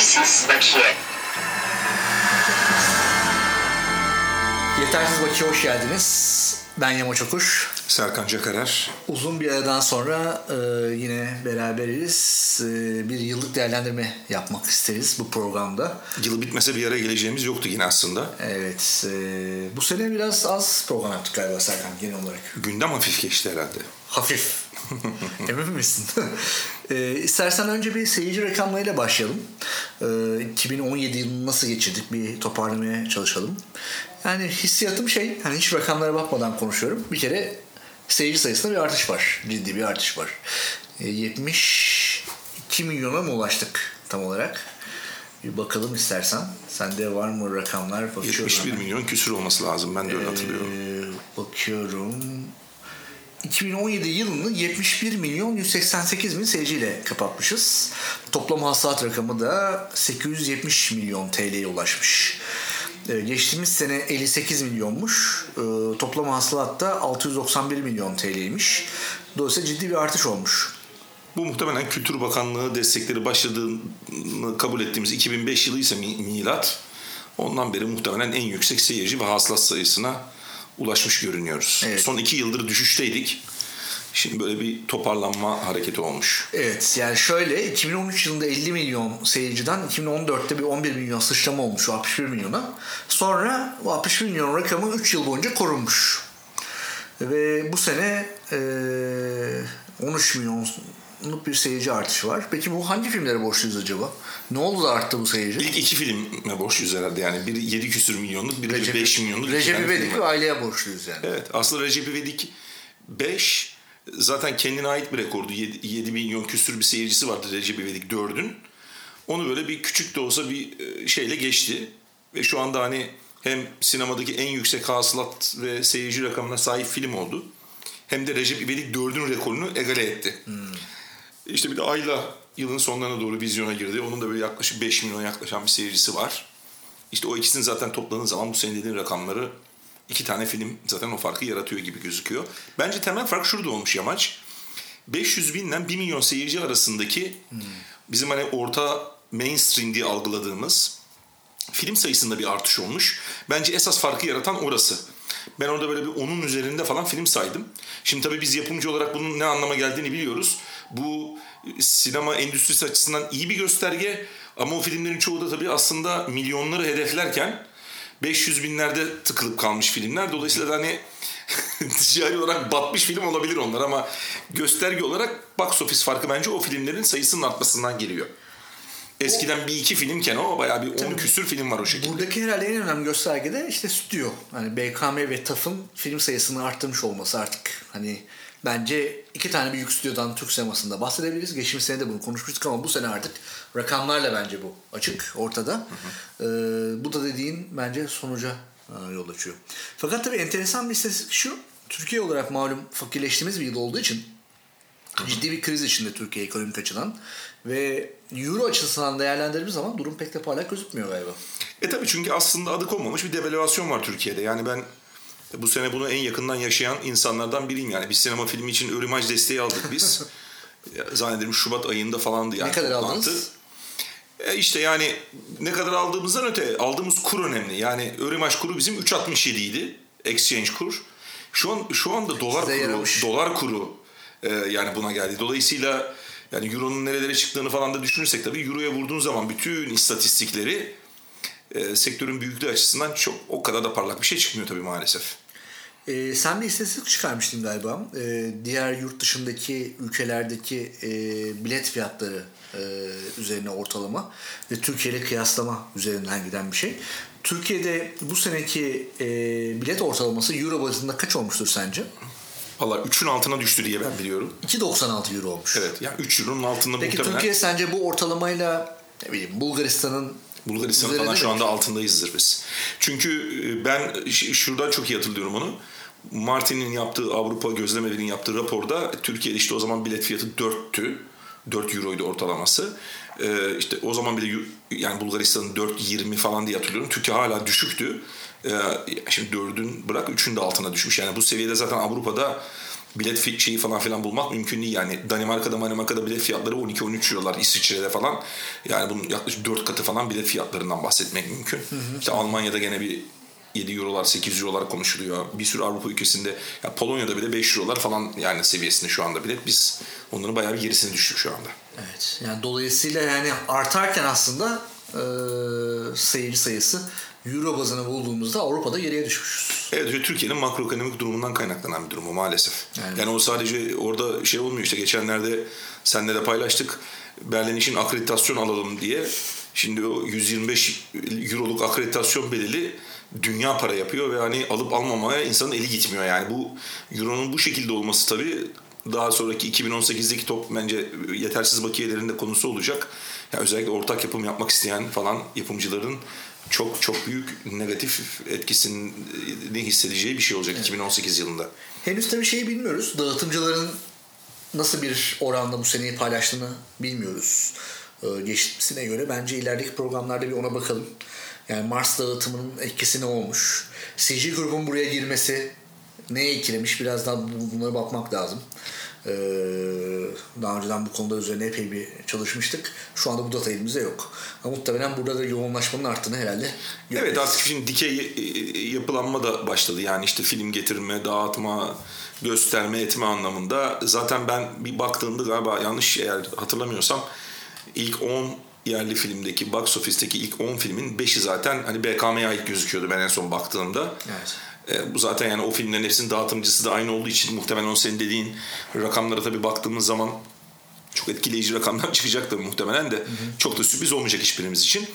Yetersiz bakiye. Yetersiz Bakiye hoş geldiniz. Ben Yamaç Okuş. Serkan Cakarer. Uzun bir aradan sonra e, yine beraberiz. E, bir yıllık değerlendirme yapmak isteriz bu programda. Yıl bitmese bir araya geleceğimiz yoktu yine aslında. Evet. E, bu sene biraz az program yaptık galiba Serkan genel olarak. Gündem hafif geçti herhalde. Hafif. Emin misin? e, istersen önce bir seyirci rakamlarıyla başlayalım. E, 2017 yılını nasıl geçirdik bir toparlamaya çalışalım. Yani hissiyatım şey, hani hiç rakamlara bakmadan konuşuyorum. Bir kere seyirci sayısında bir artış var. Ciddi bir artış var. E, 72 milyona mı ulaştık tam olarak? Bir bakalım istersen. Sende var mı rakamlar? Bakıyorum 71 hemen. milyon küsür olması lazım. Ben de öyle hatırlıyorum. Ee, bakıyorum. 2017 yılını 71 milyon 188 bin seyirciyle kapatmışız. Toplam hasılat rakamı da 870 milyon TL'ye ulaşmış. Ee, geçtiğimiz sene 58 milyonmuş. Ee, toplam hasılat da 691 milyon TL'ymiş. Dolayısıyla ciddi bir artış olmuş. Bu muhtemelen Kültür Bakanlığı destekleri başladığını kabul ettiğimiz 2005 yılı ise mi- milat. Ondan beri muhtemelen en yüksek seyirci ve hasılat sayısına ulaşmış görünüyoruz. Evet. Son iki yıldır düşüşteydik. Şimdi böyle bir toparlanma hareketi olmuş. Evet yani şöyle 2013 yılında 50 milyon seyirciden 2014'te bir 11 milyon sıçrama olmuş o 61 milyona. Sonra bu 61 milyon rakamı 3 yıl boyunca korunmuş. Ve bu sene eee 13 milyonluk bir seyirci artışı var. Peki bu hangi filmlere borçluyuz acaba? Ne oldu da arttı bu seyirci? İlk iki filme borçluyuz herhalde yani. Biri 7 küsür milyonluk, biri Recep, 5 milyonluk. Recep İvedik ve aileye borçluyuz yani. Evet aslında Recep İvedik 5 zaten kendine ait bir rekordu. 7, 7 milyon küsür bir seyircisi vardı Recep İvedik 4'ün. Onu böyle bir küçük de olsa bir e, şeyle geçti. Ve şu anda hani hem sinemadaki en yüksek hasılat ve seyirci rakamına sahip film oldu. Hem de Recep İvedik 4'ün rekorunu egale etti. İşte bir de Ayla yılın sonlarına doğru vizyona girdi. Onun da böyle yaklaşık 5 milyon yaklaşan bir seyircisi var. İşte o ikisini zaten topladığın zaman bu senin dediğin rakamları iki tane film zaten o farkı yaratıyor gibi gözüküyor. Bence temel fark şurada olmuş Yamaç. 500 binden 1 milyon seyirci arasındaki bizim hani orta mainstream diye algıladığımız film sayısında bir artış olmuş. Bence esas farkı yaratan orası. Ben orada böyle bir onun üzerinde falan film saydım. Şimdi tabii biz yapımcı olarak bunun ne anlama geldiğini biliyoruz. Bu sinema endüstrisi açısından iyi bir gösterge ama o filmlerin çoğu da tabii aslında milyonları hedeflerken 500 binlerde tıkılıp kalmış filmler. Dolayısıyla hani ticari olarak batmış film olabilir onlar ama gösterge olarak box office farkı bence o filmlerin sayısının artmasından geliyor. Eskiden bir iki filmken o bayağı bir 10 küsür film var o şekilde. Buradaki herhalde en önemli gösterge de işte stüdyo. Hani BKM ve TAF'ın film sayısını arttırmış olması artık. Hani bence iki tane büyük stüdyodan Türk sinemasında bahsedebiliriz. Geçtiğimiz sene de bunu konuşmuştuk ama bu sene artık rakamlarla bence bu açık ortada. Ee, bu da dediğin bence sonuca e, yol açıyor. Fakat tabii enteresan bir istatistik şu. Türkiye olarak malum fakirleştiğimiz bir yıl olduğu için ciddi bir kriz içinde Türkiye ekonomik açıdan ve euro açısından değerlendirdiğimiz zaman durum pek de parlak gözükmüyor galiba. E tabii çünkü aslında adı konmamış bir devalüasyon var Türkiye'de. Yani ben bu sene bunu en yakından yaşayan insanlardan biriyim yani. Bir sinema filmi için Örümaj desteği aldık biz. Zannederim Şubat ayında falandı yani. Ne kadar toplantı. aldınız? E işte yani ne kadar aldığımızdan öte aldığımız kur önemli. Yani Örümaj kuru bizim 3.67 idi. Exchange kur. Şu an şu anda dolar Size kuru, yaramış. dolar kuru e, yani buna geldi. Dolayısıyla yani euronun nerelere çıktığını falan da düşünürsek tabii euroya vurduğun zaman bütün istatistikleri e, sektörün büyüklüğü açısından çok o kadar da parlak bir şey çıkmıyor tabii maalesef. Ee, sen bir istatistik çıkarmıştın galiba. Ee, diğer yurt dışındaki ülkelerdeki e, bilet fiyatları e, üzerine ortalama ve Türkiye ile kıyaslama üzerinden giden bir şey. Türkiye'de bu seneki e, bilet ortalaması euro bazında kaç olmuştur sence? Valla 3'ün altına düştü diye ben biliyorum. 2.96 euro olmuş. Evet yani 3 euronun altında Peki muhtemelen. Türkiye sence bu ortalamayla ne bileyim Bulgaristan'ın Bulgaristan'ın üzerinde falan şu anda altındayızdır biz. Çünkü e, ben şuradan çok iyi hatırlıyorum onu. Martin'in yaptığı Avrupa Gözlemelerinin yaptığı raporda Türkiye'de işte o zaman bilet fiyatı 4'tü. 4 euroydu ortalaması. Ee, işte o zaman bile yani Bulgaristan'ın 4.20 falan diye hatırlıyorum. Türkiye hala düşüktü. Ee, şimdi 4'ün bırak 3'ün de altına düşmüş. Yani bu seviyede zaten Avrupa'da bilet şeyi falan filan bulmak mümkün değil. Yani Danimarka'da Danimarka'da bilet fiyatları 12-13 eurolar İsviçre'de falan. Yani bunun yaklaşık 4 katı falan bilet fiyatlarından bahsetmek mümkün. İşte Almanya'da gene bir 7 eurolar 8 eurolar konuşuluyor. Bir sürü Avrupa ülkesinde ya Polonya'da bile 5 eurolar falan yani seviyesinde şu anda bilet. Biz onların bayağı bir gerisine düştük şu anda. Evet. Yani dolayısıyla yani artarken aslında e, seyirci sayısı Euro bazını bulduğumuzda Avrupa'da geriye düşmüşüz. Evet Türkiye'nin makroekonomik durumundan kaynaklanan bir durumu maalesef. Yani- Yani, o sadece orada şey olmuyor işte geçenlerde senle de paylaştık. Berlin için akreditasyon alalım diye. Şimdi o 125 euroluk akreditasyon bedeli dünya para yapıyor ve hani alıp almamaya insanın eli gitmiyor yani. Bu euronun bu şekilde olması tabii daha sonraki 2018'deki top bence yetersiz bakiyelerin de konusu olacak. Yani özellikle ortak yapım yapmak isteyen falan yapımcıların çok çok büyük negatif etkisini hissedeceği bir şey olacak 2018 yılında. Henüz tabii şeyi bilmiyoruz. Dağıtımcıların nasıl bir oranda bu seneyi paylaştığını bilmiyoruz. Ee, geçmişine göre bence ilerideki programlarda bir ona bakalım. Yani Mars dağıtımının etkisi ne olmuş? CG grubun buraya girmesi neye etkilemiş? Biraz daha bu- bunlara bakmak lazım. Ee, daha önceden bu konuda üzerine epey bir çalışmıştık. Şu anda bu data elimizde yok. Ama muhtemelen burada da yoğunlaşmanın arttığını herhalde Evet artık şimdi dikey e, yapılanma da başladı. Yani işte film getirme, dağıtma, gösterme etme anlamında. Zaten ben bir baktığımda galiba yanlış eğer hatırlamıyorsam ilk 10 yerli filmdeki box office'teki ilk 10 filmin 5'i zaten hani BKM'ye ait gözüküyordu ben en son baktığımda. Evet. E, bu zaten yani o filmlerin hepsinin dağıtımcısı da aynı olduğu için muhtemelen o senin dediğin rakamlara tabii baktığımız zaman çok etkileyici rakamlar çıkacaktır muhtemelen de çok da sürpriz olmayacak hiçbirimiz için.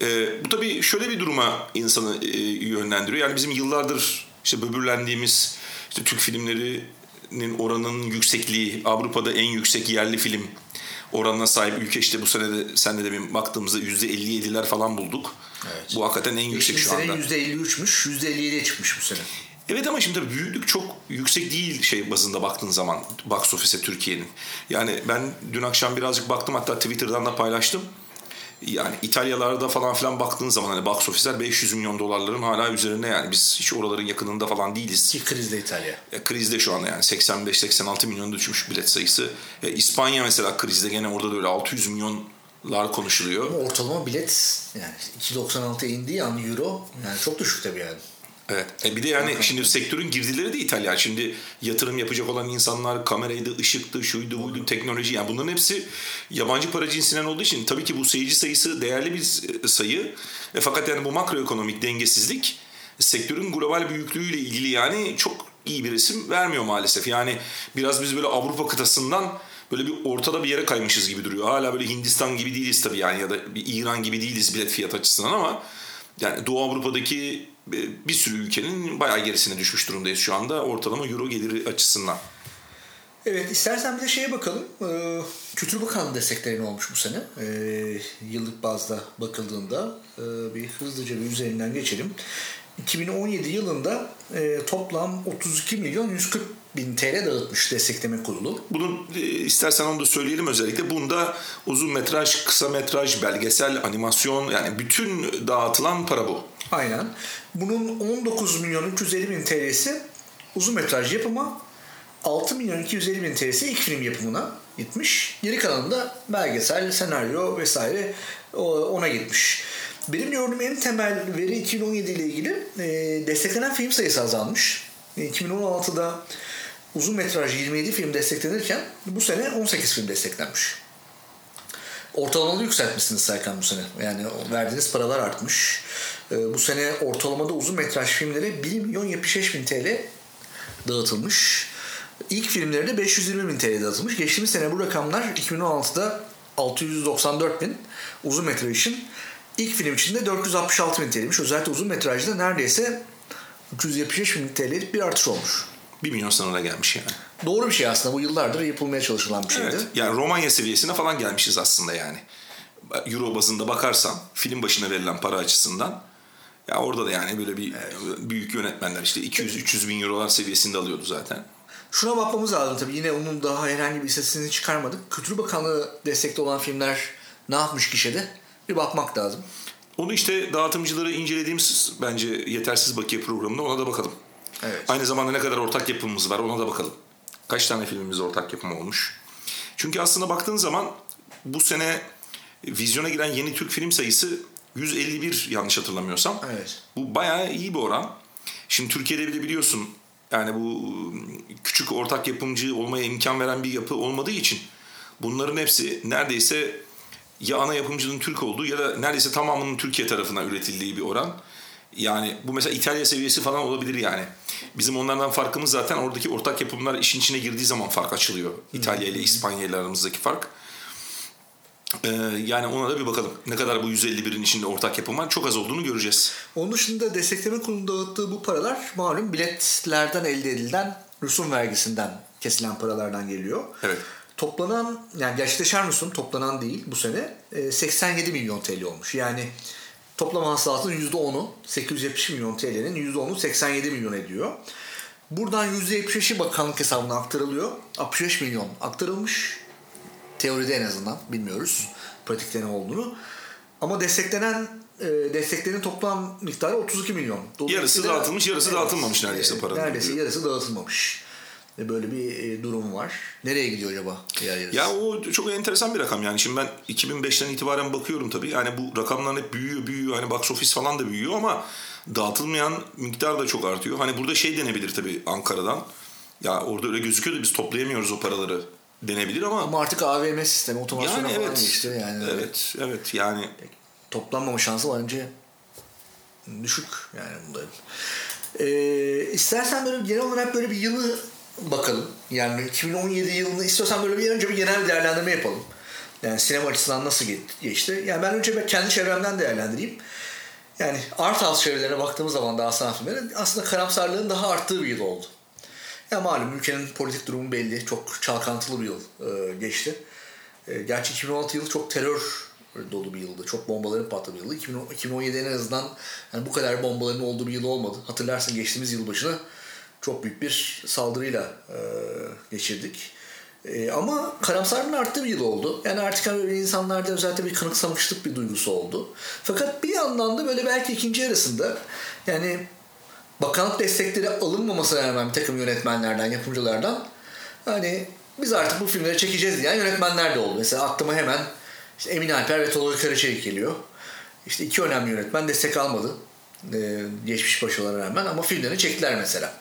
E, bu tabii şöyle bir duruma insanı e, yönlendiriyor. Yani bizim yıllardır işte böbürlendiğimiz işte Türk filmlerinin oranının yüksekliği Avrupa'da en yüksek yerli film oranına sahip ülke işte bu sene de senle de bir baktığımızda %57'ler falan bulduk. Evet. Bu hakikaten en yüksek şu anda. Geçtiğimiz sene %53'müş, %57'ye çıkmış bu sene. Evet ama şimdi tabii büyüklük çok yüksek değil şey bazında baktığın zaman box office'e Türkiye'nin. Yani ben dün akşam birazcık baktım hatta Twitter'dan da paylaştım. Yani İtalyalarda falan filan baktığın zaman hani box office'ler 500 milyon dolarların hala üzerinde yani biz hiç oraların yakınında falan değiliz. Ki krizde İtalya. E, krizde şu anda yani 85-86 milyon düşmüş bilet sayısı. E, İspanya mesela krizde gene orada da öyle 600 milyonlar konuşuluyor. Ama ortalama bilet yani 2.96'ya indiği an euro yani çok düşük tabii yani. Evet. E bir de yani şimdi sektörün girdileri de İtalyan. Şimdi yatırım yapacak olan insanlar kameraydı, ışıktı, şuydu, buydu, teknoloji. Yani bunların hepsi yabancı para cinsinden olduğu için tabii ki bu seyirci sayısı değerli bir sayı. E fakat yani bu makroekonomik dengesizlik sektörün global büyüklüğüyle ilgili yani çok iyi bir resim vermiyor maalesef. Yani biraz biz böyle Avrupa kıtasından böyle bir ortada bir yere kaymışız gibi duruyor. Hala böyle Hindistan gibi değiliz tabii yani ya da bir İran gibi değiliz bilet fiyat açısından ama yani Doğu Avrupa'daki e, bir sürü ülkenin bayağı gerisine düşmüş durumdayız şu anda ortalama euro geliri açısından. Evet istersen bir de şeye bakalım. Ee, Kültür Bakanlığı destekleri ne olmuş bu sene? Ee, yıllık bazda bakıldığında e, bir hızlıca bir üzerinden geçelim. 2017 yılında e, toplam 32 milyon 140 bin TL dağıtmış destekleme kurulu. Bunu e, istersen onu da söyleyelim özellikle. Bunda uzun metraj, kısa metraj, belgesel, animasyon yani bütün dağıtılan para bu. Aynen. Bunun 19 milyon 350 bin TL'si uzun metraj yapıma, 6 milyon 250 bin TL'si ilk film yapımına gitmiş. Geri kalanında belgesel, senaryo vesaire ona gitmiş. Benim gördüğüm en temel veri 2017 ile ilgili e, desteklenen film sayısı azalmış. E, 2016'da uzun metraj 27 film desteklenirken bu sene 18 film desteklenmiş. Ortalamalı yükseltmişsiniz Serkan bu sene. Yani verdiğiniz paralar artmış. Ee, bu sene ortalamada uzun metraj filmlere 1 milyon 75 bin TL dağıtılmış. İlk filmlere de 520 bin TL dağıtılmış. Geçtiğimiz sene bu rakamlar 2016'da 694 bin uzun metraj için. İlk film için de 466 bin TL'ymiş. Özellikle uzun metrajda neredeyse 375 bin TL'lik bir artış olmuş. 1 milyon sınırına gelmiş yani. Doğru bir şey aslında. Bu yıllardır yapılmaya çalışılan bir şeydi. Evet. Yani Romanya seviyesine falan gelmişiz aslında yani. Euro bazında bakarsan film başına verilen para açısından ya orada da yani böyle bir büyük yönetmenler işte 200-300 bin eurolar seviyesinde alıyordu zaten. Şuna bakmamız lazım tabii. Yine onun daha herhangi bir istatistiğini çıkarmadık. Kültür Bakanlığı destekli olan filmler ne yapmış gişede? Bir bakmak lazım. Onu işte dağıtımcıları incelediğimiz bence yetersiz bakiye programında ona da bakalım. Evet. Aynı zamanda ne kadar ortak yapımımız var ona da bakalım. Kaç tane filmimiz ortak yapımı olmuş. Çünkü aslında baktığın zaman bu sene vizyona giren yeni Türk film sayısı 151 yanlış hatırlamıyorsam. Evet. Bu bayağı iyi bir oran. Şimdi Türkiye'de bile biliyorsun yani bu küçük ortak yapımcı olmaya imkan veren bir yapı olmadığı için bunların hepsi neredeyse ya ana yapımcının Türk olduğu ya da neredeyse tamamının Türkiye tarafından üretildiği bir oran. Yani bu mesela İtalya seviyesi falan olabilir yani. Bizim onlardan farkımız zaten oradaki ortak yapımlar işin içine girdiği zaman fark açılıyor. İtalya ile İspanya ile aramızdaki fark. Ee, yani ona da bir bakalım. Ne kadar bu 151'in içinde ortak yapım var çok az olduğunu göreceğiz. Onun dışında destekleme kurulunun dağıttığı bu paralar malum biletlerden elde edilen rüsum vergisinden kesilen paralardan geliyor. Evet. Toplanan yani gerçekleşen rüsum toplanan değil bu sene e, 87 milyon TL olmuş. Yani toplam hasılatın %10'u 870 milyon TL'nin %10'u 87 milyon ediyor. Buradan %75'i bakanlık hesabına aktarılıyor. 65 milyon aktarılmış. Teoride en azından bilmiyoruz pratikte ne olduğunu. Ama desteklenen e, desteklerin toplam miktarı 32 milyon. Yarısı dağıtılmış, yarısı dağıtılmamış neredeyse paranın. Neredeyse yarısı dağıtılmamış. E, Böyle bir e, durum var. Nereye gidiyor acaba diğer yarısı? Ya o çok enteresan bir rakam yani. Şimdi ben 2005'ten itibaren bakıyorum tabii. Yani bu rakamlar hep büyüyor büyüyor. Hani box office falan da büyüyor ama dağıtılmayan miktar da çok artıyor. Hani burada şey denebilir tabii Ankara'dan. Ya orada öyle gözüküyor da biz toplayamıyoruz o paraları denebilir ama, Ama artık AVM sistemi otomasyona yani falan evet. geçti. Yani evet, evet yani toplanmama şansı bence düşük yani bunların. Ee, istersen böyle genel olarak böyle bir yılı bakalım. Yani 2017 yılını istiyorsan böyle bir önce bir genel bir değerlendirme yapalım. Yani sinema açısından nasıl ge- geçti? Yani ben önce ben kendi çevremden değerlendireyim. Yani art house çevrelerine baktığımız zaman daha sanat filmleri aslında karamsarlığın daha arttığı bir yıl oldu. Ya malum ülkenin politik durumu belli. Çok çalkantılı bir yıl e, geçti. E, gerçi 2016 yılı çok terör dolu bir yıldı. Çok bombaların patladığı bir yıldı. 2010 2017 en azından yani bu kadar bombaların olduğu bir yıl olmadı. Hatırlarsın geçtiğimiz yılbaşını çok büyük bir saldırıyla e, geçirdik. E, ama karamsarlığın arttığı bir yıl oldu. Yani artık hani insanlarda özellikle bir kanıksamışlık bir duygusu oldu. Fakat bir yandan da böyle belki ikinci yarısında yani bakanlık destekleri alınmamasına rağmen bir takım yönetmenlerden, yapımcılardan hani biz artık bu filmleri çekeceğiz diyen yönetmenler de oldu. Mesela aklıma hemen işte Emin Alper ve Tolga Karaçelik geliyor. İşte iki önemli yönetmen destek almadı. Ee, geçmiş başarılara rağmen ama filmlerini çektiler mesela.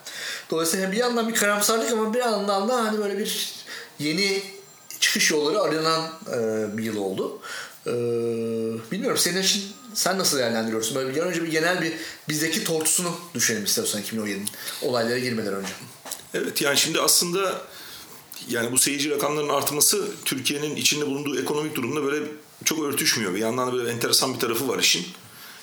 Dolayısıyla bir yandan bir karamsarlık ama bir yandan da hani böyle bir yeni çıkış yolları aranan e, bir yıl oldu. Ee, bilmiyorum senin için sen nasıl değerlendiriyorsun? Böyle bir önce bir genel bir bizdeki tortusunu düşünelim istiyorsan 2017'nin olaylara girmeden önce. Evet yani şimdi aslında yani bu seyirci rakamlarının artması Türkiye'nin içinde bulunduğu ekonomik durumda böyle çok örtüşmüyor. Bir yandan da böyle enteresan bir tarafı var işin.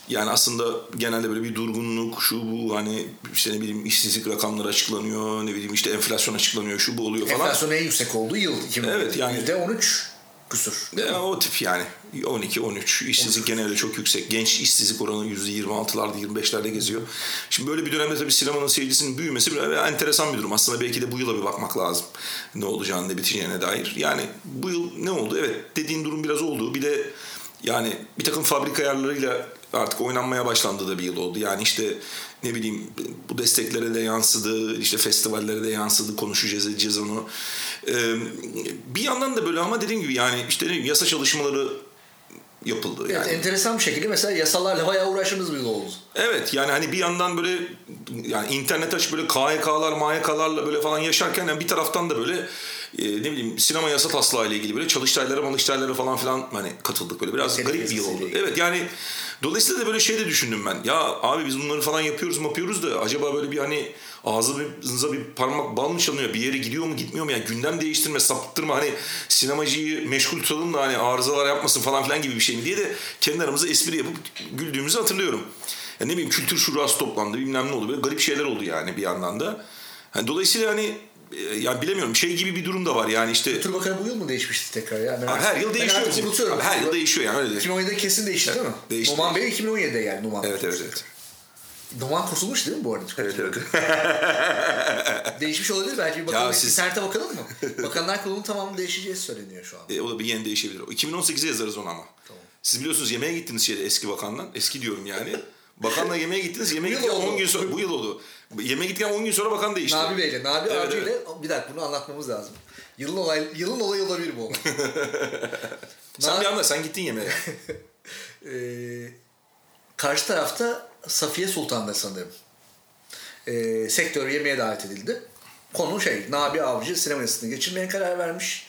Yani aslında genelde böyle bir durgunluk, şu bu hani işte ne bileyim işsizlik rakamları açıklanıyor, ne bileyim işte enflasyon açıklanıyor, şu bu oluyor falan. Enflasyon en yüksek olduğu yıl 2017. Evet, yani- %13 küsur. E, o tip yani 12-13 işsizlik genelde çok yüksek. Genç işsizlik oranı %26'larda 25'lerde geziyor. Şimdi böyle bir dönemde tabii sinemanın seyircisinin büyümesi biraz enteresan bir durum. Aslında belki de bu yıla bir bakmak lazım. Ne olacağını ne biteceğine dair. Yani bu yıl ne oldu? Evet dediğin durum biraz oldu. Bir de yani bir takım fabrika ayarlarıyla artık oynanmaya başlandı da bir yıl oldu. Yani işte ne bileyim bu desteklere de yansıdı, işte festivallere de yansıdı, konuşacağız edeceğiz onu. Ee, bir yandan da böyle ama dediğim gibi yani işte ne yasa çalışmaları yapıldı. Evet, Yani. enteresan bir şekilde mesela yasalarla bayağı uğraştığımız bir yıl oldu. Evet yani hani bir yandan böyle yani internet açıp böyle KHK'lar, MHK'larla böyle falan yaşarken yani bir taraftan da böyle e, ne bileyim sinema yasa taslağı ile ilgili böyle çalıştaylara, malıştaylara falan filan hani katıldık böyle biraz garip bir yıl oldu. Evet yani dolayısıyla da böyle şey de düşündüm ben. Ya abi biz bunları falan yapıyoruz yapıyoruz da acaba böyle bir hani ağzımıza bir parmak bal mı çalınıyor? Bir yere gidiyor mu gitmiyor mu? Yani gündem değiştirme, sapıttırma hani sinemacıyı meşgul tutalım da hani arızalar yapmasın falan filan gibi bir şey mi diye de kendi aramızda espri yapıp güldüğümüzü hatırlıyorum. Ya ne bileyim kültür şurası toplandı bilmem ne oldu. Böyle garip şeyler oldu yani bir yandan da. Hani dolayısıyla hani e, ya bilemiyorum şey gibi bir durum da var yani işte Kültür Bakanı bu yıl mı değişmişti tekrar ya? Ben Abi her yıl ben değişiyor. artık bizim. unutuyorum. Abi her yıl değişiyor yani öyle değil. 2017'de kesin değişti değil mi? değişti. Numan Bey 2017'de geldi Numan. Evet evet evet. Numan kurtulmuş değil mi bu arada? Evet evet. Değişmiş olabilir belki bir bakalım. Siz- İnternete bakalım mı? Bakanlar Kurulu'nun tamamı değişeceği söyleniyor şu an. E, o da bir yeni değişebilir. O 2018'e yazarız onu ama. Siz biliyorsunuz yemeğe gittiniz şeyde eski bakandan. Eski diyorum yani. Bakanla yemeğe gittiniz. Yemeğe oldu. 10 gün sonra bu yıl oldu. Yemeğe gittikten 10 gün sonra bakan değişti. Nabi Bey'le, Nabi Evet, Avcı ile bir dakika bunu anlatmamız lazım. Yılın olay yılın olayı olabilir bu olay. Sen Na- bir anda sen gittin yemeğe. Ee, karşı tarafta Safiye Sultan'da sanırım. Ee, sektör yemeğe davet edildi. Konu şey, Nabi Avcı sinema yasasını geçirmeye karar vermiş.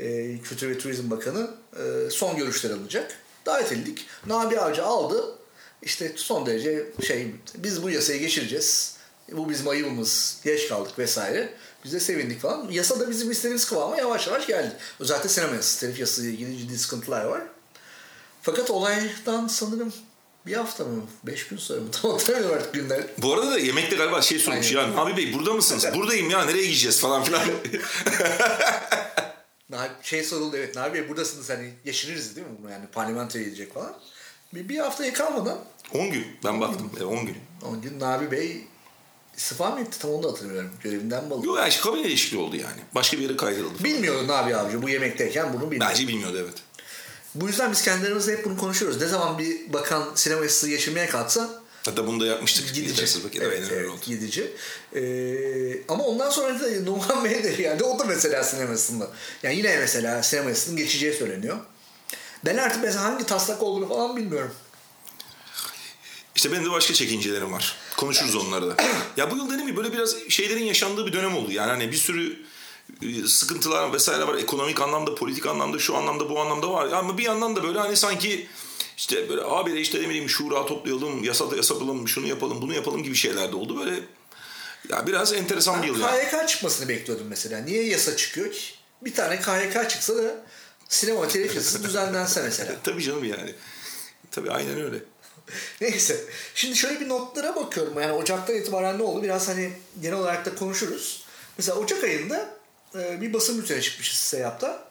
Ee, Kültür ve Turizm Bakanı e, son görüşler alacak. Davet edildik. Nabi Avcı aldı. İşte son derece şey, biz bu yasayı geçireceğiz. Bu bizim ayıbımız. Geç kaldık vesaire. Biz de sevindik falan. Yasa da bizim istediğimiz kıvama yavaş yavaş geldi. Özellikle sinema yasası, telif yasası ile ilgili ciddi sıkıntılar var. Fakat olaydan sanırım bir hafta mı, beş gün sonra mı tam hatırlamıyorum artık günler. Bu arada da yemekte galiba şey sormuş Aynen. ya Nabi Bey burada mısınız? Buradayım ya nereye gideceğiz falan filan. Na- Şey soruldu evet Nabi Bey buradasınız hani yaşanırız değil mi bunu yani parlamentoya gidecek falan. Bir, bir haftaya kalmadan 10 gün ben baktım. Evet, 10 gün. 10 gün Nabi Bey istifa mı etti tam onu da hatırlamıyorum. Görevinden mi alındı? Yok yani kabine değişikliği oldu yani. Başka bir yere kaydırıldı. Bilmiyordu Nabi Avcı bu yemekteyken bunu bilmiyordu. Bence bilmiyordu evet. Bu yüzden biz kendilerimizle hep bunu konuşuyoruz. Ne zaman bir bakan sinema yasası geçirmeye kalksa Hatta bunu da yapmıştık. gidici. Vakit. Evet, evet, oldu. gidici. Ee, ama ondan sonra da Numan Bey de geldi. O da mesela sinemasında. Yani yine mesela sinemasının geçeceği söyleniyor. Ben artık mesela hangi taslak olduğunu falan bilmiyorum. İşte benim de başka çekincelerim var. Konuşuruz onları da. ya bu yıl dedim ki böyle biraz şeylerin yaşandığı bir dönem oldu. Yani hani bir sürü e, sıkıntılar vesaire var. Ekonomik anlamda, politik anlamda, şu anlamda, bu anlamda var. Ama bir yandan da böyle hani sanki işte böyle abi işte ne bileyim şura toplayalım, yasa yapalım, şunu yapalım, bunu yapalım gibi şeyler de oldu. Böyle ya biraz enteresan bir yıl yani. KYK çıkmasını bekliyordum mesela. Niye yasa çıkıyor ki? Bir tane KYK çıksa da sinema telif yasası düzenlense mesela. Tabii canım yani. Tabii aynen öyle. Neyse. Şimdi şöyle bir notlara bakıyorum. Yani Ocak'tan itibaren ne oldu? Biraz hani genel olarak da konuşuruz. Mesela Ocak ayında e, bir basın bülteni çıkmışız Seyap'ta.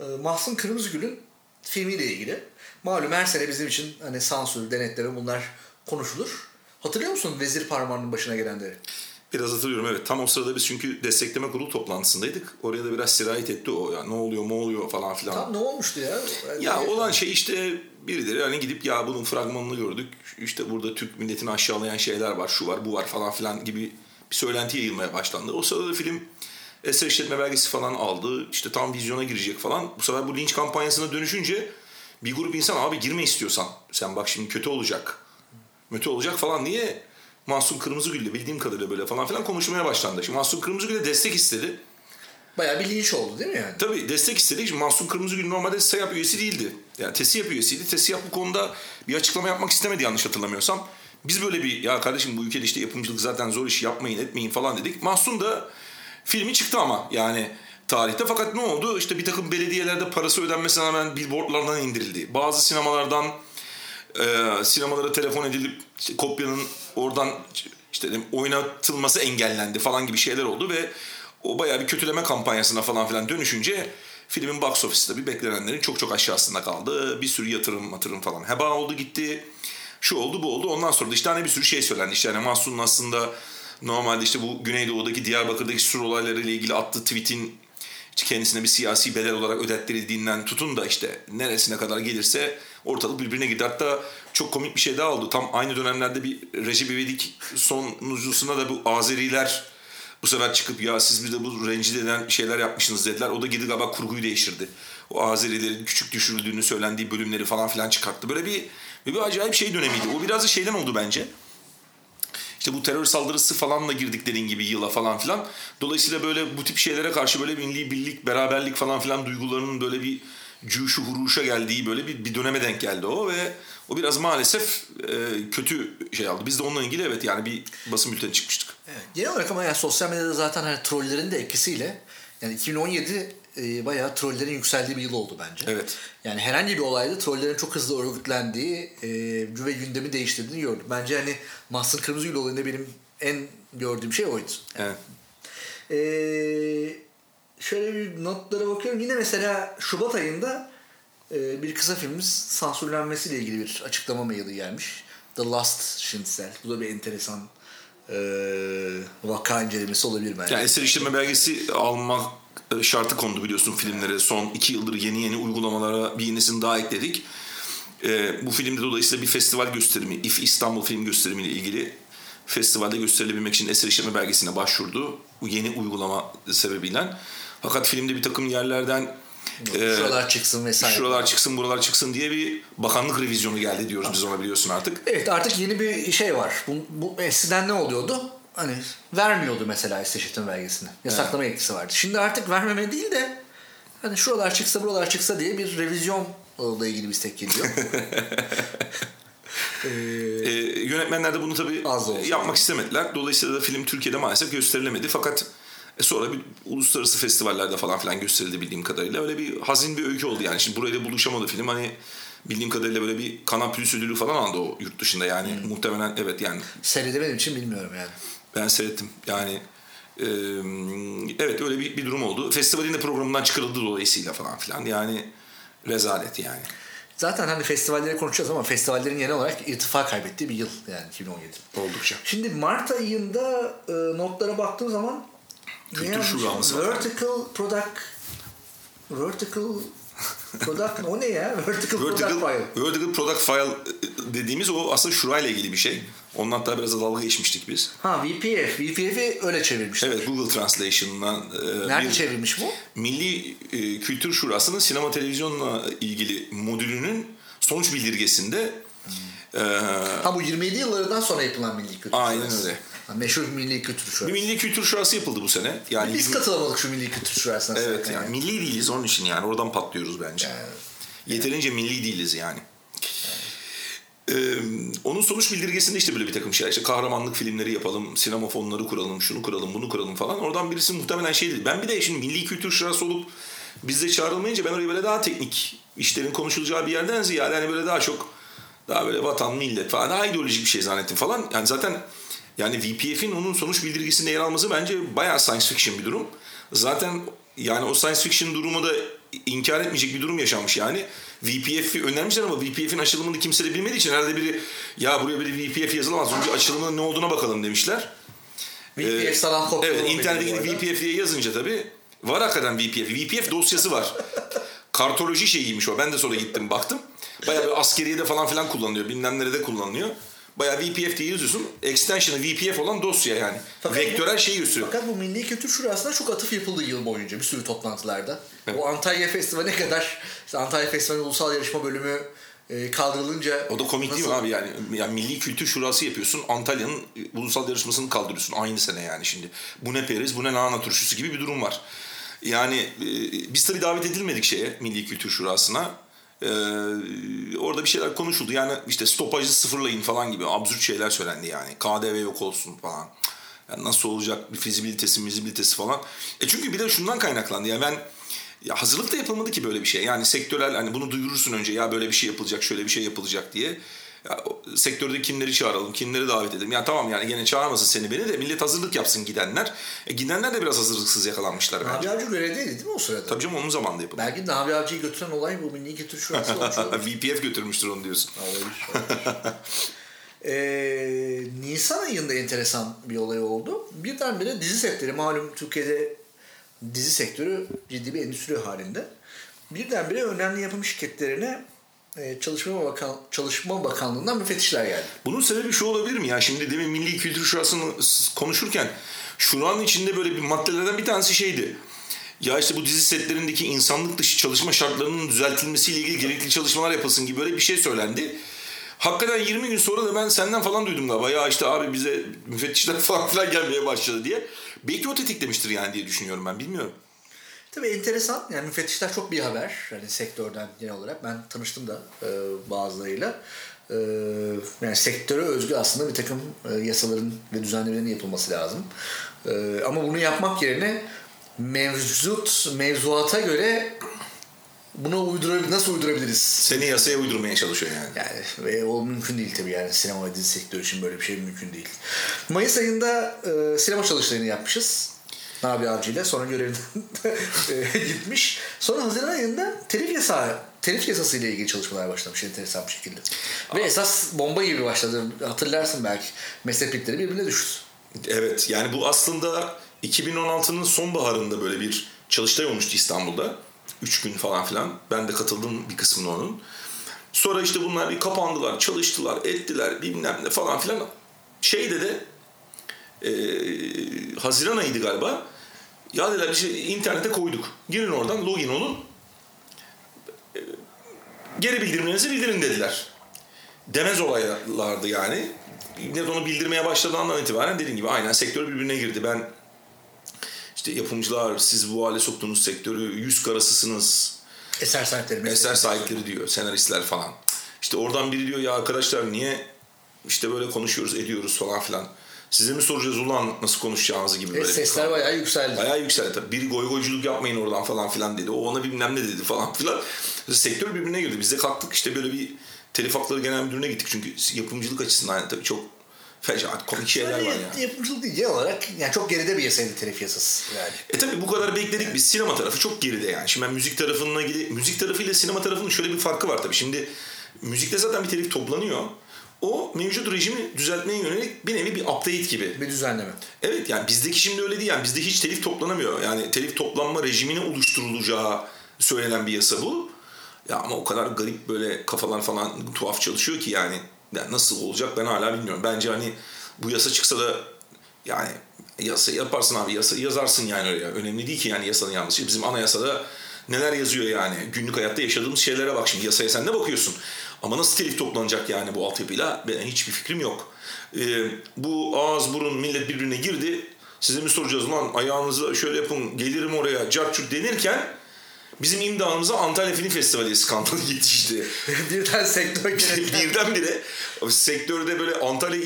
E, Mahsun Kırmızıgül'ün filmiyle ilgili. Malum her sene bizim için hani sansür, denetleme bunlar konuşulur. Hatırlıyor musun Vezir Parmağı'nın başına gelenleri? Biraz hatırlıyorum evet. Tam o sırada biz çünkü destekleme kurulu toplantısındaydık. Oraya da biraz sirayet etti o. Ya ne oluyor, ne oluyor falan filan. Tam ne olmuştu ya? Ya olan şey işte birileri hani gidip ya bunun fragmanını gördük. İşte burada Türk milletini aşağılayan şeyler var, şu var, bu var falan filan gibi bir söylenti yayılmaya başlandı. O sırada da film eser işletme belgesi falan aldı. İşte tam vizyona girecek falan. Bu sefer bu linç kampanyasına dönüşünce bir grup insan abi girme istiyorsan. Sen bak şimdi kötü olacak. Kötü olacak falan diye Mahsun Kırmızıgül'le bildiğim kadarıyla böyle falan filan konuşmaya başlandı. Şimdi Mahsun Kırmızıgül'e destek istedi. Bayağı bir linç oldu değil mi yani? Tabii destek istedik. Şimdi Mahsun Kırmızıgül normalde SEYAP üyesi değildi. Yani TESİAP üyesiydi. TESİAP bu konuda bir açıklama yapmak istemedi yanlış hatırlamıyorsam. Biz böyle bir ya kardeşim bu ülkede işte yapımcılık zaten zor iş yapmayın etmeyin falan dedik. Mahsun da filmi çıktı ama yani tarihte. Fakat ne oldu? İşte bir takım belediyelerde parası ödenmesine rağmen billboardlardan indirildi. Bazı sinemalardan e, sinemalara telefon edilip işte kopyanın oradan işte oynatılması engellendi falan gibi şeyler oldu ve o bayağı bir kötüleme kampanyasına falan filan dönüşünce filmin box office'te bir beklenenlerin çok çok aşağısında kaldı. Bir sürü yatırım yatırım falan heba oldu gitti. Şu oldu bu oldu. Ondan sonra da işte hani bir sürü şey söylendi. İşte hani Mahsun'un aslında normalde işte bu Güneydoğu'daki Diyarbakır'daki sur olaylarıyla ilgili attığı tweet'in kendisine bir siyasi bedel olarak ödettirildiğinden tutun da işte neresine kadar gelirse ortalık birbirine gider. Hatta çok komik bir şey daha oldu. Tam aynı dönemlerde bir Recep İvedik sonuncusuna da bu Azeriler bu sefer çıkıp ya siz bir de bu rencide eden şeyler yapmışsınız dediler. O da gidip galiba kurguyu değiştirdi. O Azerilerin küçük düşürüldüğünü söylendiği bölümleri falan filan çıkarttı. Böyle bir, bir acayip şey dönemiydi. O biraz da şeyden oldu bence. İşte bu terör saldırısı falanla girdik dediğin gibi yıla falan filan. Dolayısıyla böyle bu tip şeylere karşı böyle milli birlik, beraberlik falan filan duygularının böyle bir cuşu huruşa geldiği böyle bir, bir döneme denk geldi o ve o biraz maalesef e, kötü şey aldı. Biz de onunla ilgili evet yani bir basın bülteni çıkmıştık. Evet. Genel olarak ama yani sosyal medyada zaten hani trollerin de etkisiyle yani 2017 e, bayağı trollerin yükseldiği bir yıl oldu bence. Evet. Yani herhangi bir olayda trollerin çok hızlı örgütlendiği e, ve gündemi değiştirdiğini gördüm. Bence hani Mahsun Kırmızıgül olayında benim en gördüğüm şey oydu. Evet. E, şöyle bir notlara bakıyorum. Yine mesela Şubat ayında e, bir kısa filmimiz sansürlenmesiyle ilgili bir açıklama maili gelmiş. The Last Schnitzel. Bu da bir enteresan e, vaka incelemesi olabilir bence. Yani eser işleme belgesi almak şartı kondu biliyorsun filmlere. Son iki yıldır yeni yeni uygulamalara bir yenisini daha ekledik. E, bu filmde dolayısıyla bir festival gösterimi, İF İstanbul Film Gösterimi ile ilgili festivalde gösterilebilmek için eser işleme belgesine başvurdu. Bu yeni uygulama sebebiyle. Fakat filmde bir takım yerlerden e, şuralar çıksın vesaire. Şuralar çıksın, buralar çıksın diye bir bakanlık revizyonu geldi diyoruz biz ona biliyorsun artık. Evet artık yeni bir şey var. Bu, bu eskiden ne oluyordu? Hani vermiyordu mesela işletme belgesini. Yasaklama evet. yetkisi vardı. Şimdi artık vermeme değil de hani şuralar çıksa buralar çıksa diye bir revizyon ile ilgili bir istek geliyor. ee, ee, yönetmenler de bunu tabii yapmak istemediler. Dolayısıyla da film Türkiye'de maalesef gösterilemedi. Fakat e sonra bir uluslararası festivallerde falan filan gösterildi bildiğim kadarıyla. Öyle bir hazin bir öykü oldu yani. Şimdi burayla buluşamadı film. Hani bildiğim kadarıyla böyle bir Kanal Plus ödülü falan aldı o yurt dışında yani. Hmm. Muhtemelen evet yani. Seyredemediğim için bilmiyorum yani. Ben seyrettim. Yani e, evet öyle bir, bir durum oldu. Festivalin de programından çıkarıldı dolayısıyla falan filan. Yani rezalet yani. Zaten hani festivalleri konuşacağız ama festivallerin genel olarak irtifa kaybettiği bir yıl yani 2017. Oldukça. Şimdi Mart ayında e, notlara baktığım zaman Kültür şuramız var. Vertical product Vertical Product o ne ya? Vertical, vertical Product File. Vertical Product File dediğimiz o aslında şurayla ilgili bir şey. Ondan hatta biraz da dalga geçmiştik biz. Ha VPF. VPF'i öyle çevirmişler. Evet Google Translation'dan. E, Nerede bir, çevirmiş bu? Milli e, Kültür Şurası'nın sinema televizyonla ilgili modülünün sonuç bildirgesinde hmm. e, Ha bu 27 yıllarından sonra yapılan Milli Kültür Aynen Şurası. öyle. Meşhur Milli Kültür Şurası. Bir Milli Kültür Şurası yapıldı bu sene. Yani Biz katılamadık şu Milli Kültür Şurası'na. Evet yani. yani. Milli değiliz onun için yani. Oradan patlıyoruz bence. Yani, Yeterince yani. milli değiliz yani. Ee, onun sonuç bildirgesinde işte böyle bir takım şeyler. İşte kahramanlık filmleri yapalım, sinema fonları kuralım, şunu kuralım, bunu kuralım falan. Oradan birisi muhtemelen şey dedi. Ben bir de şimdi milli kültür şurası olup bizde çağrılmayınca ben orayı böyle daha teknik işlerin konuşulacağı bir yerden ziyade hani böyle daha çok daha böyle vatan, millet falan daha ideolojik bir şey zannettim falan. Yani zaten yani VPF'in onun sonuç bildirgesinde yer alması bence bayağı science fiction bir durum. Zaten yani o science fiction durumu da inkar etmeyecek bir durum yaşanmış yani. VPF'i önermişler ama VPF'in açılımını kimse de bilmediği için herhalde biri ya buraya bir VPF yazılamaz. Önce açılımının ne olduğuna bakalım demişler. VPF ee, salam kopya. Evet internete gidip VPF diye yazınca tabii var hakikaten VPF. VPF dosyası var. Kartoloji şeyiymiş o. Ben de sonra gittim baktım. Bayağı bir askeriyede falan filan kullanılıyor. Bilmem nerede kullanılıyor. Bayağı VPF diye yazıyorsun. Extension'ı VPF olan dosya yani. Fakat Vektörel bu, şeyi gösteriyor. Fakat bu Milli Kültür Şurası'na çok atıf yapıldı yıl boyunca bir sürü toplantılarda. Evet. O Antalya Festivali kadar işte Antalya Festivali Ulusal Yarışma Bölümü e, kaldırılınca... O da komik nasıl? değil mi abi yani? yani Milli Kültür Şurası yapıyorsun. Antalya'nın ulusal yarışmasını kaldırıyorsun aynı sene yani şimdi. Bu ne periz bu ne lahana turşusu gibi bir durum var. Yani e, biz tabii davet edilmedik şeye Milli Kültür Şurası'na. Ee, orada bir şeyler konuşuldu. Yani işte stopajı sıfırlayın falan gibi absürt şeyler söylendi yani. KDV yok olsun falan. Yani nasıl olacak bir fizibilitesi, mizibilitesi falan. E çünkü bir de şundan kaynaklandı. Yani ben ya hazırlık da yapılmadı ki böyle bir şey. Yani sektörel hani bunu duyurursun önce ya böyle bir şey yapılacak, şöyle bir şey yapılacak diye. Ya, sektörde kimleri çağıralım, kimleri davet edelim. Ya tamam yani gene çağırmasın seni beni de millet hazırlık yapsın gidenler. E, gidenler de biraz hazırlıksız yakalanmışlar bence. Nabi Avcı görevdeydi değil mi o sırada? Tabii canım onun zamanında yapıldı. Belki Nabi Avcı'yı götüren olay bu milli götür şurası olmuş. VPF götürmüştür onu diyorsun. Olabilir. ee, Nisan ayında enteresan bir olay oldu. Birdenbire dizi sektörü malum Türkiye'de dizi sektörü ciddi bir endüstri halinde. Birdenbire önemli yapım şirketlerine e, Çalışma, Bakan, Çalışma Bakanlığı'ndan müfettişler geldi. Bunun sebebi şu olabilir mi? Ya şimdi demin Milli Kültür Şurası'nı konuşurken şuranın içinde böyle bir maddelerden bir tanesi şeydi. Ya işte bu dizi setlerindeki insanlık dışı çalışma şartlarının düzeltilmesiyle ilgili gerekli çalışmalar yapılsın gibi böyle bir şey söylendi. Hakikaten 20 gün sonra da ben senden falan duydum galiba. Ya işte abi bize müfettişler falan filan gelmeye başladı diye. Belki o tetiklemiştir yani diye düşünüyorum ben bilmiyorum. Tabii enteresan. Yani müfettişler çok bir haber. Yani sektörden genel olarak. Ben tanıştım da e, bazılarıyla. E, yani sektöre özgü aslında bir takım e, yasaların ve düzenlemelerin yapılması lazım. E, ama bunu yapmak yerine mevcut mevzuata göre bunu uydurabilir, nasıl uydurabiliriz? Seni yasaya uydurmaya çalışıyor yani. Yani ve o mümkün değil tabii yani sinema ve dizi sektörü için böyle bir şey mümkün değil. Mayıs ayında e, sinema çalıştayını yapmışız. Nabi Avcı ile sonra görevinden e, gitmiş. Sonra Haziran ayında telif yasağı telif yasası ile ilgili çalışmalar başlamış enteresan bir şekilde. Ve esas bomba gibi başladı. Hatırlarsın belki. Mesleklikleri birbirine düştü. Evet yani bu aslında 2016'nın sonbaharında böyle bir çalıştay olmuştu İstanbul'da. Üç gün falan filan. Ben de katıldım bir kısmına onun. Sonra işte bunlar bir kapandılar, çalıştılar, ettiler bilmem ne falan filan. Şeyde de e, Haziran ayıydı galiba. Ya dediler bir şey internete koyduk. Girin oradan login olun. E, geri bildirimlerinizi bildirin dediler. Demez olaylardı yani. Net onu bildirmeye başladığı andan itibaren dediğim gibi aynen sektör birbirine girdi. Ben işte yapımcılar siz bu hale soktuğunuz sektörü yüz karasısınız. Eser sahipleri. Eser sahipleri diyor senaristler falan. İşte oradan biri diyor ya arkadaşlar niye işte böyle konuşuyoruz ediyoruz falan filan. Size mi soracağız ulan nasıl konuşacağınızı gibi böyle. sesler falan. bayağı yükseldi. Bayağı yükseldi tabii. Biri goy goyculuk yapmayın oradan falan filan dedi. O ona bilmem ne dedi falan filan. Sektör birbirine girdi. Biz de kalktık işte böyle bir telif hakları genel müdürüne gittik. Çünkü yapımcılık açısından yani tabii çok fecaat komik şeyler var Yani yani. Yapımcılık değil genel olarak yani çok geride bir yasaydı telif yasası yani. E tabi bu kadar bekledik biz. Sinema tarafı çok geride yani. Şimdi ben müzik tarafına ilgili, müzik tarafıyla sinema tarafının şöyle bir farkı var tabii. Şimdi müzikte zaten bir telif toplanıyor. O mevcut rejimi düzeltmeye yönelik bir nevi bir update gibi. Bir düzenleme. Evet yani bizdeki şimdi öyle değil yani bizde hiç telif toplanamıyor. Yani telif toplanma rejimine oluşturulacağı söylenen bir yasa bu. Ya ama o kadar garip böyle kafalar falan tuhaf çalışıyor ki yani, yani nasıl olacak ben hala bilmiyorum. Bence hani bu yasa çıksa da yani yasa yaparsın abi yasa yazarsın yani öyle. Önemli değil ki yani yasanın yanlışı. Bizim anayasada neler yazıyor yani. Günlük hayatta yaşadığımız şeylere bak şimdi. Yasaya sen ne bakıyorsun? Ama nasıl telif toplanacak yani bu altyapıyla? Ben hiçbir fikrim yok. Ee, bu ağız burun millet birbirine girdi. Size mi soracağız lan ayağınızı şöyle yapın gelirim oraya carçurt denirken bizim imdamıza Antalya Film Festivali skandalı yetişti. Birden sektör kenetlendi. Birdenbire sektörde böyle Antalya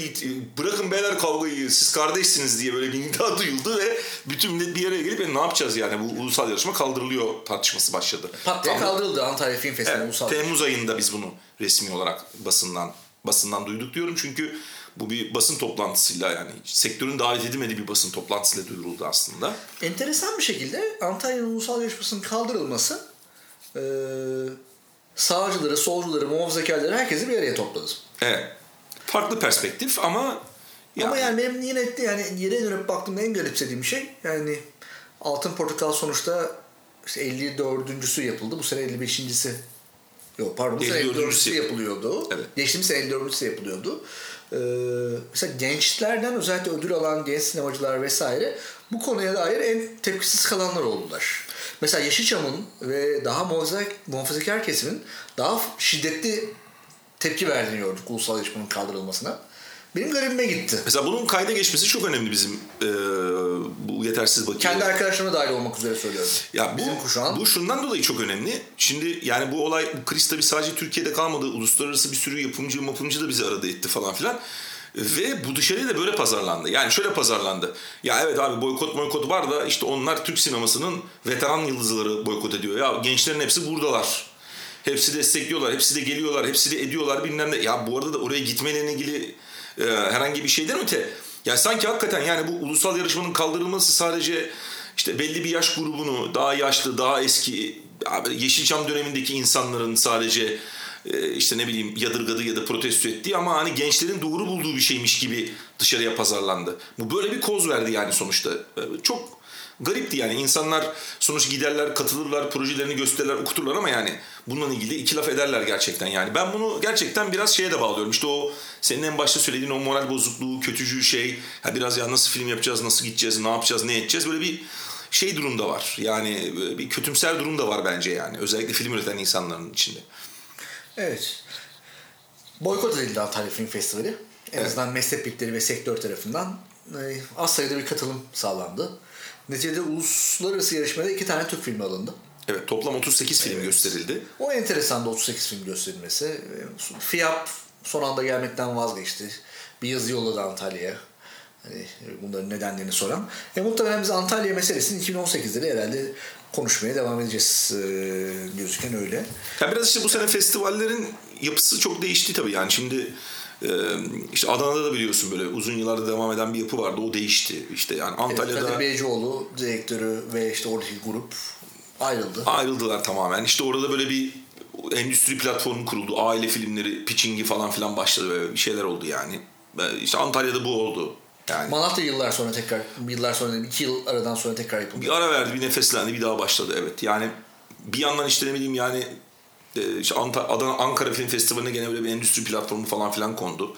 bırakın beyler kavgayı siz kardeşsiniz diye böyle bir iddia duyuldu ve bütün millet bir yere gelip "E, ne yapacağız yani bu ulusal yarışma kaldırılıyor tartışması başladı. Pat diye kaldırıldı Antalya Film Festivali Evet, ulusal. Temmuz ayında biz bunu resmi olarak basından basından duyduk diyorum çünkü bu bir basın toplantısıyla yani sektörün davet edilmediği bir basın toplantısıyla duyuruldu aslında. Enteresan bir şekilde Antalya'nın ulusal yarışmasının kaldırılması eee sağcıları, solcuları, muhafazakarları herkesi bir araya topladı. Evet. Farklı perspektif ama Ama yani benim yine yani yere dönüp baktığımda en garipsediğim şey yani Altın Portakal sonuçta işte 54.sü yapıldı. Bu sene 55.si Yok pardon bu sene 54'üncüsü 54'sü yapılıyordu. Evet. Geçtiğimiz sene 54'sü yapılıyordu. Ee, mesela gençlerden özellikle ödül alan genç sinemacılar vesaire bu konuya dair en tepkisiz kalanlar oldular. Mesela Yeşilçam'ın ve daha muhafazakar, kesimin daha şiddetli tepki verdiğini gördük ulusal yarışmanın kaldırılmasına. Benim garibime gitti. Mesela bunun kayda geçmesi çok önemli bizim e, bu yetersiz bakiye. Kendi arkadaşlarıma dahil olmak üzere söylüyorum. Ya bu, Bizim kuşağın. bu şundan dolayı çok önemli. Şimdi yani bu olay bu kriz tabii sadece Türkiye'de kalmadı. Uluslararası bir sürü yapımcı yapımcı da bizi aradı etti falan filan. Ve bu dışarıya da böyle pazarlandı. Yani şöyle pazarlandı. Ya evet abi boykot boykot var da işte onlar Türk sinemasının veteran yıldızları boykot ediyor. Ya gençlerin hepsi buradalar. Hepsi destekliyorlar, hepsi de geliyorlar, hepsi de ediyorlar bilmem ne. Ya bu arada da oraya gitmeyle ilgili e, herhangi bir şeyden öte. Ya sanki hakikaten yani bu ulusal yarışmanın kaldırılması sadece işte belli bir yaş grubunu daha yaşlı, daha eski Yeşilçam dönemindeki insanların sadece e, işte ne bileyim yadırgadığı ya da protesto ettiği ama hani gençlerin doğru bulduğu bir şeymiş gibi dışarıya pazarlandı. Bu böyle bir koz verdi yani sonuçta. E, Çok garipti yani insanlar sonuç giderler, katılırlar, projelerini gösterirler, okuturlar ama yani bununla ilgili iki laf ederler gerçekten yani. Ben bunu gerçekten biraz şeye de bağlıyorum. İşte o senin en başta söylediğin o moral bozukluğu, kötücü şey. Ha biraz ya nasıl film yapacağız, nasıl gideceğiz, ne yapacağız, ne edeceğiz böyle bir şey durum da var. Yani bir kötümser durum da var bence yani. Özellikle film üreten insanların içinde. Evet. Boykot edildi Antalya Film Festivali. En Evet. azından meslek birlikleri ve sektör tarafından e, az sayıda bir katılım sağlandı. Neticede uluslararası yarışmada iki tane Türk filmi alındı. Evet toplam 38 film gösterildi. O enteresan da 38 film gösterilmesi. FİAP son anda gelmekten vazgeçti. Bir yazı yolladı Antalya'ya. Hani bunların nedenlerini soran. E, muhtemelen biz Antalya meselesini 2018'de de herhalde konuşmaya devam edeceğiz e, gözüken öyle. Ya biraz işte bu sene festivallerin yapısı çok değişti tabii yani şimdi e, işte Adana'da da biliyorsun böyle uzun yıllarda devam eden bir yapı vardı. O değişti. İşte yani Antalya'da Kadir Beycioğlu direktörü ve işte oradaki grup ayrıldı. ayrıldılar tamamen. İşte orada böyle bir endüstri platformu kuruldu. Aile filmleri pitchingi falan filan başladı. Böyle bir şeyler oldu yani. İşte Antalya'da bu oldu. Yani Malatya yıllar sonra tekrar, yıllar sonra iki yıl aradan sonra tekrar yapıldı. bir ara verdi bir nefeslendi bir daha başladı. Evet. Yani bir yandan işte ne bileyim yani işte Adana, Ankara Film Festivali'ne gene böyle bir endüstri platformu falan filan kondu.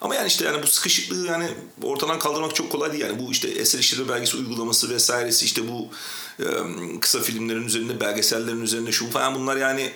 Ama yani işte yani bu sıkışıklığı yani ortadan kaldırmak çok kolay değil. Yani bu işte eser işleri belgesi uygulaması vesairesi işte bu kısa filmlerin üzerinde belgesellerin üzerinde şu falan bunlar yani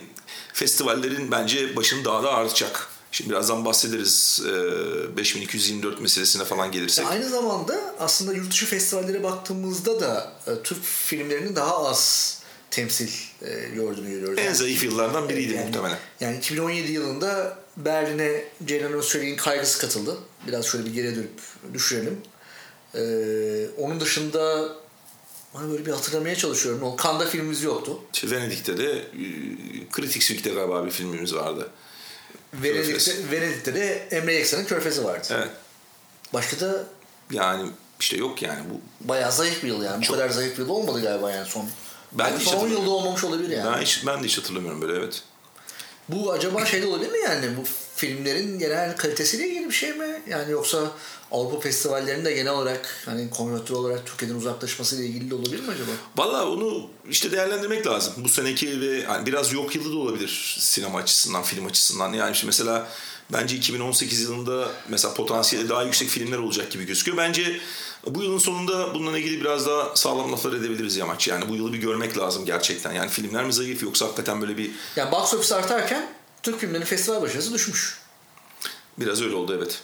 festivallerin bence başını daha da artacak. Şimdi birazdan bahsederiz e, 5224 meselesine falan gelirsek. Aynı zamanda aslında yurt dışı festivallere baktığımızda da Türk filmlerinin daha az temsil e, gördüğünü görüyoruz. En yani, zayıf yıllardan biriydi yani, muhtemelen. Yani 2017 yılında Berlin'e Ceylan Özçelik'in kaygısı katıldı. Biraz şöyle bir geriye dönüp düşürelim. Ee, onun dışında hani böyle bir hatırlamaya çalışıyorum. O Kanda filmimiz yoktu. Venedik'te de Kritik Week'te galiba bir filmimiz vardı. Venedik'te, Venedik'te de Emre Yeksan'ın Körfezi vardı. Evet. Başka da yani işte yok yani bu. Bayağı zayıf bir yıl yani. Çok... Bu kadar zayıf bir yıl olmadı galiba yani son. Ben yani son 10 yılda olmamış olabilir yani. Ben hiç, ben de hiç hatırlamıyorum böyle evet. Bu acaba şey de olabilir mi yani bu filmlerin genel kalitesiyle ilgili bir şey mi? Yani yoksa Avrupa festivallerinde genel olarak hani konjonktür olarak Türkiye'den uzaklaşmasıyla ilgili de olabilir mi acaba? Valla onu işte değerlendirmek lazım. Bu seneki ve yani biraz yok yılı da olabilir sinema açısından, film açısından. Yani işte mesela bence 2018 yılında mesela potansiyeli daha yüksek filmler olacak gibi gözüküyor. Bence bu yılın sonunda bununla ilgili biraz daha sağlam laflar edebiliriz Yamaç. Yani bu yılı bir görmek lazım gerçekten. Yani filmler mi zayıf yoksa hakikaten böyle bir... Yani box office artarken Türk filmlerinin festival başarısı düşmüş. Biraz öyle oldu evet.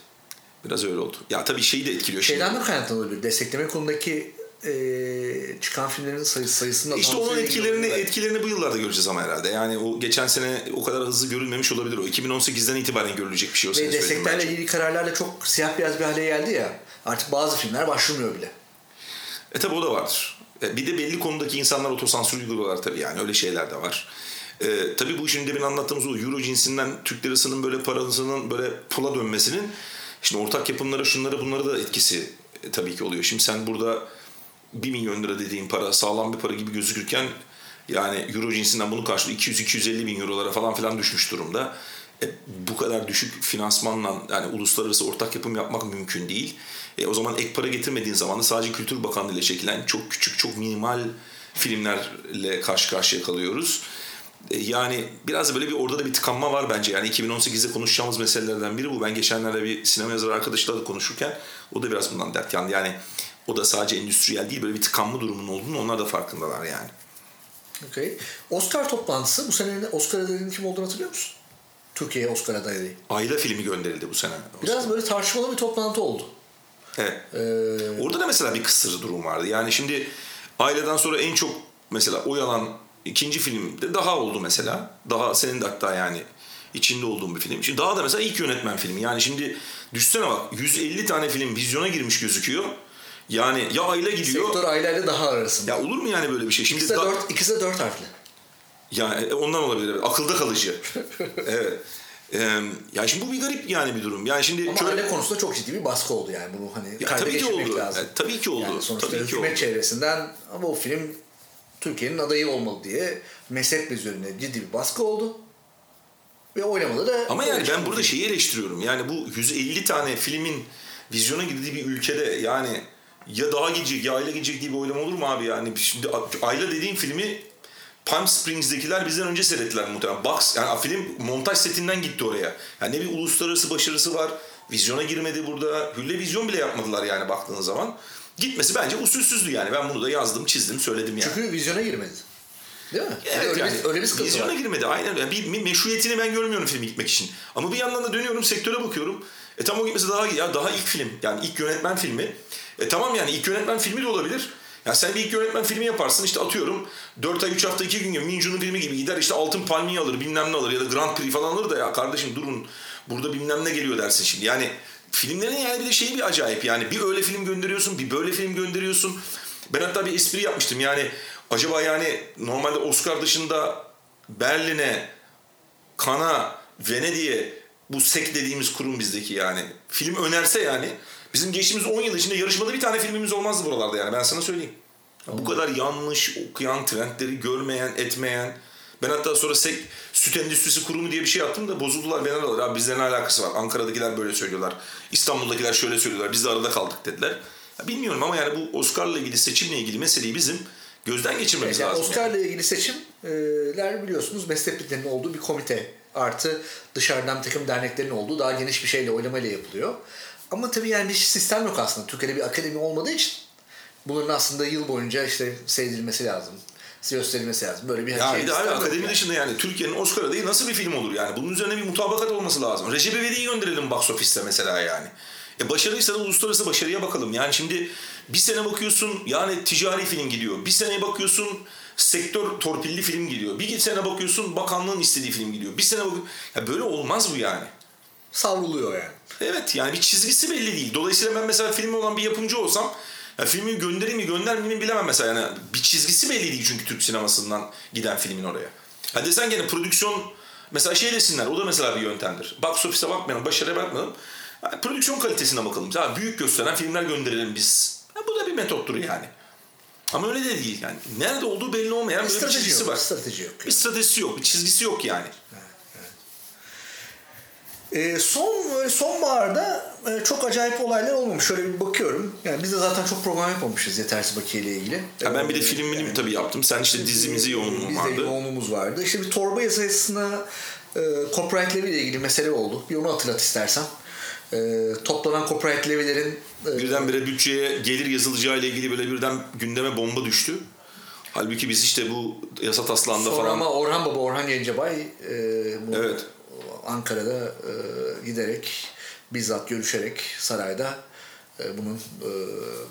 Biraz öyle oldu. Ya tabii şeyi de etkiliyor. Şeyden şimdi. de kaynaklanabilir. Destekleme konudaki e, çıkan filmlerin sayısı sayısında İşte onun etkilerini etkilerini bu yıllarda göreceğiz ama herhalde. Yani o geçen sene o kadar hızlı görülmemiş olabilir o. 2018'den itibaren görülecek bir şey o Ve desteklerle ilgili kararlarla çok siyah beyaz bir hale geldi ya. Artık bazı filmler başvurmuyor bile. E tabi o da vardır. E, bir de belli konudaki insanlar otosansür uyguluyorlar tabii yani öyle şeyler de var. E, tabii bu şimdi demin anlattığımız o euro cinsinden Türk lirasının böyle parasının böyle pula dönmesinin şimdi ortak yapımlara şunları bunları da etkisi e, tabii ki oluyor. Şimdi sen burada 1 milyon lira dediğin para sağlam bir para gibi gözükürken yani euro cinsinden bunu karşılıyor 200-250 bin eurolara falan filan düşmüş durumda. E, bu kadar düşük finansmanla yani uluslararası ortak yapım yapmak mümkün değil. E, o zaman ek para getirmediğin zaman da sadece Kültür Bakanlığı ile çekilen çok küçük, çok minimal filmlerle karşı karşıya kalıyoruz. E, yani biraz böyle bir orada da bir tıkanma var bence. Yani 2018'de konuşacağımız meselelerden biri bu. Ben geçenlerde bir sinema yazarı arkadaşla da konuşurken o da biraz bundan dert yandı. Yani o da sadece endüstriyel değil böyle bir tıkanma durumunun olduğunu onlar da farkındalar yani. Okay. Oscar toplantısı bu sene Oscar adayının kim olduğunu hatırlıyor musun? Türkiye'ye Oscar adayı. Ayla filmi gönderildi bu sene. Biraz Oscar. böyle tartışmalı bir toplantı oldu. Evet. Ee... Orada da mesela bir kısır durum vardı. Yani şimdi Aileden sonra en çok mesela oy alan ikinci film de daha oldu mesela. Daha senin de hatta yani içinde olduğum bir film. Şimdi daha da mesela ilk yönetmen filmi. Yani şimdi düşsene bak 150 tane film vizyona girmiş gözüküyor. Yani ya aile gidiyor. Sektör aileyle daha arasında. Ya olur mu yani böyle bir şey? Şimdi ikisi de, da... dört, ikisi de dört harfli. Yani e, ondan olabilir. Akılda kalıcı. evet. Ee, yani şimdi bu bir garip yani bir durum. Yani şimdi Ama köy... aile konusunda çok ciddi bir baskı oldu yani bunu hani ya, tabii ki oldu. lazım. Yani, tabii ki oldu. Yani sonuçta tabii hükümet ki oldu. çevresinden ama o film Türkiye'nin adayı olmalı diye mezhep üzerine ciddi bir baskı oldu. Ve oynamadı da Ama yani ben burada şeyi eleştiriyorum. Yani bu 150 tane filmin vizyona girdiği bir ülkede yani ya daha gidecek ya aile gidecek diye bir oylama olur mu abi yani? Şimdi aile dediğim filmi Palm Springs'dekiler bizden önce seyrettiler muhtemelen. Box, yani film montaj setinden gitti oraya. Yani ne bir uluslararası başarısı var. Vizyona girmedi burada. Hülle vizyon bile yapmadılar yani baktığınız zaman. Gitmesi bence usulsüzdü yani. Ben bunu da yazdım, çizdim, söyledim yani. Çünkü vizyona girmedi. Değil mi? Evet, öyle, yani, bir, öyle bir sıkıntı vizyona var. girmedi. Aynen. Yani bir, bir meşruiyetini ben görmüyorum filmi gitmek için. Ama bir yandan da dönüyorum sektöre bakıyorum. E tamam gitmesi daha ya daha ilk film. Yani ilk yönetmen filmi. E tamam yani ilk yönetmen filmi de olabilir. Ya sen bir ilk yönetmen filmi yaparsın işte atıyorum 4 ay 3 hafta 2 gün gibi Minju'nun filmi gibi gider işte altın palmiye alır bilmem ne alır ya da Grand Prix falan alır da ya kardeşim durun burada bilmem ne geliyor dersin şimdi. Yani filmlerin yani bir de şeyi bir acayip yani bir öyle film gönderiyorsun bir böyle film gönderiyorsun. Ben hatta bir espri yapmıştım yani acaba yani normalde Oscar dışında Berlin'e, Kana, Venedik'e bu SEK dediğimiz kurum bizdeki yani film önerse yani Bizim geçtiğimiz 10 yıl içinde yarışmada bir tane filmimiz olmazdı buralarda yani ben sana söyleyeyim. Bu kadar yanlış okuyan, trendleri görmeyen, etmeyen. Ben hatta sonra sek, süt endüstrisi kurumu diye bir şey yaptım da bozuldular. Ben aradılar. Abi bizle ne alakası var? Ankara'dakiler böyle söylüyorlar. İstanbul'dakiler şöyle söylüyorlar. Biz de arada kaldık dediler. Ya bilmiyorum ama yani bu Oscar'la ilgili, seçimle ilgili meseleyi bizim gözden geçirmemiz Yani lazım. Oscar'la ilgili seçimler biliyorsunuz mesleklerinin olduğu bir komite artı dışarıdan takım derneklerin olduğu daha geniş bir şeyle oylamayla yapılıyor. Ama tabii yani bir sistem yok aslında. Türkiye'de bir akademi olmadığı için bunların aslında yıl boyunca işte sevdirilmesi lazım. Gösterilmesi lazım. Böyle bir Ya şey bir de abi akademi yani. dışında yani Türkiye'nin Oscar adayı nasıl bir film olur yani? Bunun üzerine bir mutabakat olması lazım. Recep İvedik'i gönderelim box office'te mesela yani. E başarıysa da uluslararası başarıya bakalım. Yani şimdi bir sene bakıyorsun yani ticari film gidiyor. Bir sene bakıyorsun sektör torpilli film gidiyor. Bir sene bakıyorsun bakanlığın istediği film gidiyor. Bir sene bak ya böyle olmaz bu yani. Savruluyor yani. Evet yani bir çizgisi belli değil. Dolayısıyla ben mesela filmi olan bir yapımcı olsam ya filmi göndereyim mi göndermeyeyim mi bilemem mesela. Yani bir çizgisi belli değil çünkü Türk sinemasından giden filmin oraya. Ha desen gene prodüksiyon mesela şey desinler o da mesela bir yöntemdir. Box office'e bakmayalım, başarıya bakmayalım. Yani prodüksiyon kalitesine bakalım. Ya büyük gösteren filmler gönderelim biz. Ha, bu da bir metottur yani. Ama öyle de değil yani. Nerede olduğu belli olmayan Bir bir strateji çizgisi yok. var. Bir strateji yok. Bir stratejisi yok, bir çizgisi yok yani. Ee, son sonbaharda e, çok acayip olaylar olmamış. Şöyle bir bakıyorum. Yani biz de zaten çok program yapmamışız yetersiz bakiye ile ilgili. Ya ben bir de Ee, filmini yani- tabii yaptım. Sen işte dizimizi yoğunluğun Bizde vardı. yoğunluğumuz vardı. İşte bir torba yazısına e, copyright ile ilgili mesele oldu. Bir onu hatırlat istersen. E, toplanan copyright levy'lerin e, Birdenbire bütçeye gelir yazılacağı ile ilgili böyle birden gündeme bomba düştü. Halbuki biz işte bu yasa taslağında sonra falan... ama Orhan Baba, Orhan Gencebay e, bu Evet. Ankara'da e, giderek bizzat görüşerek sarayda e, bunun e,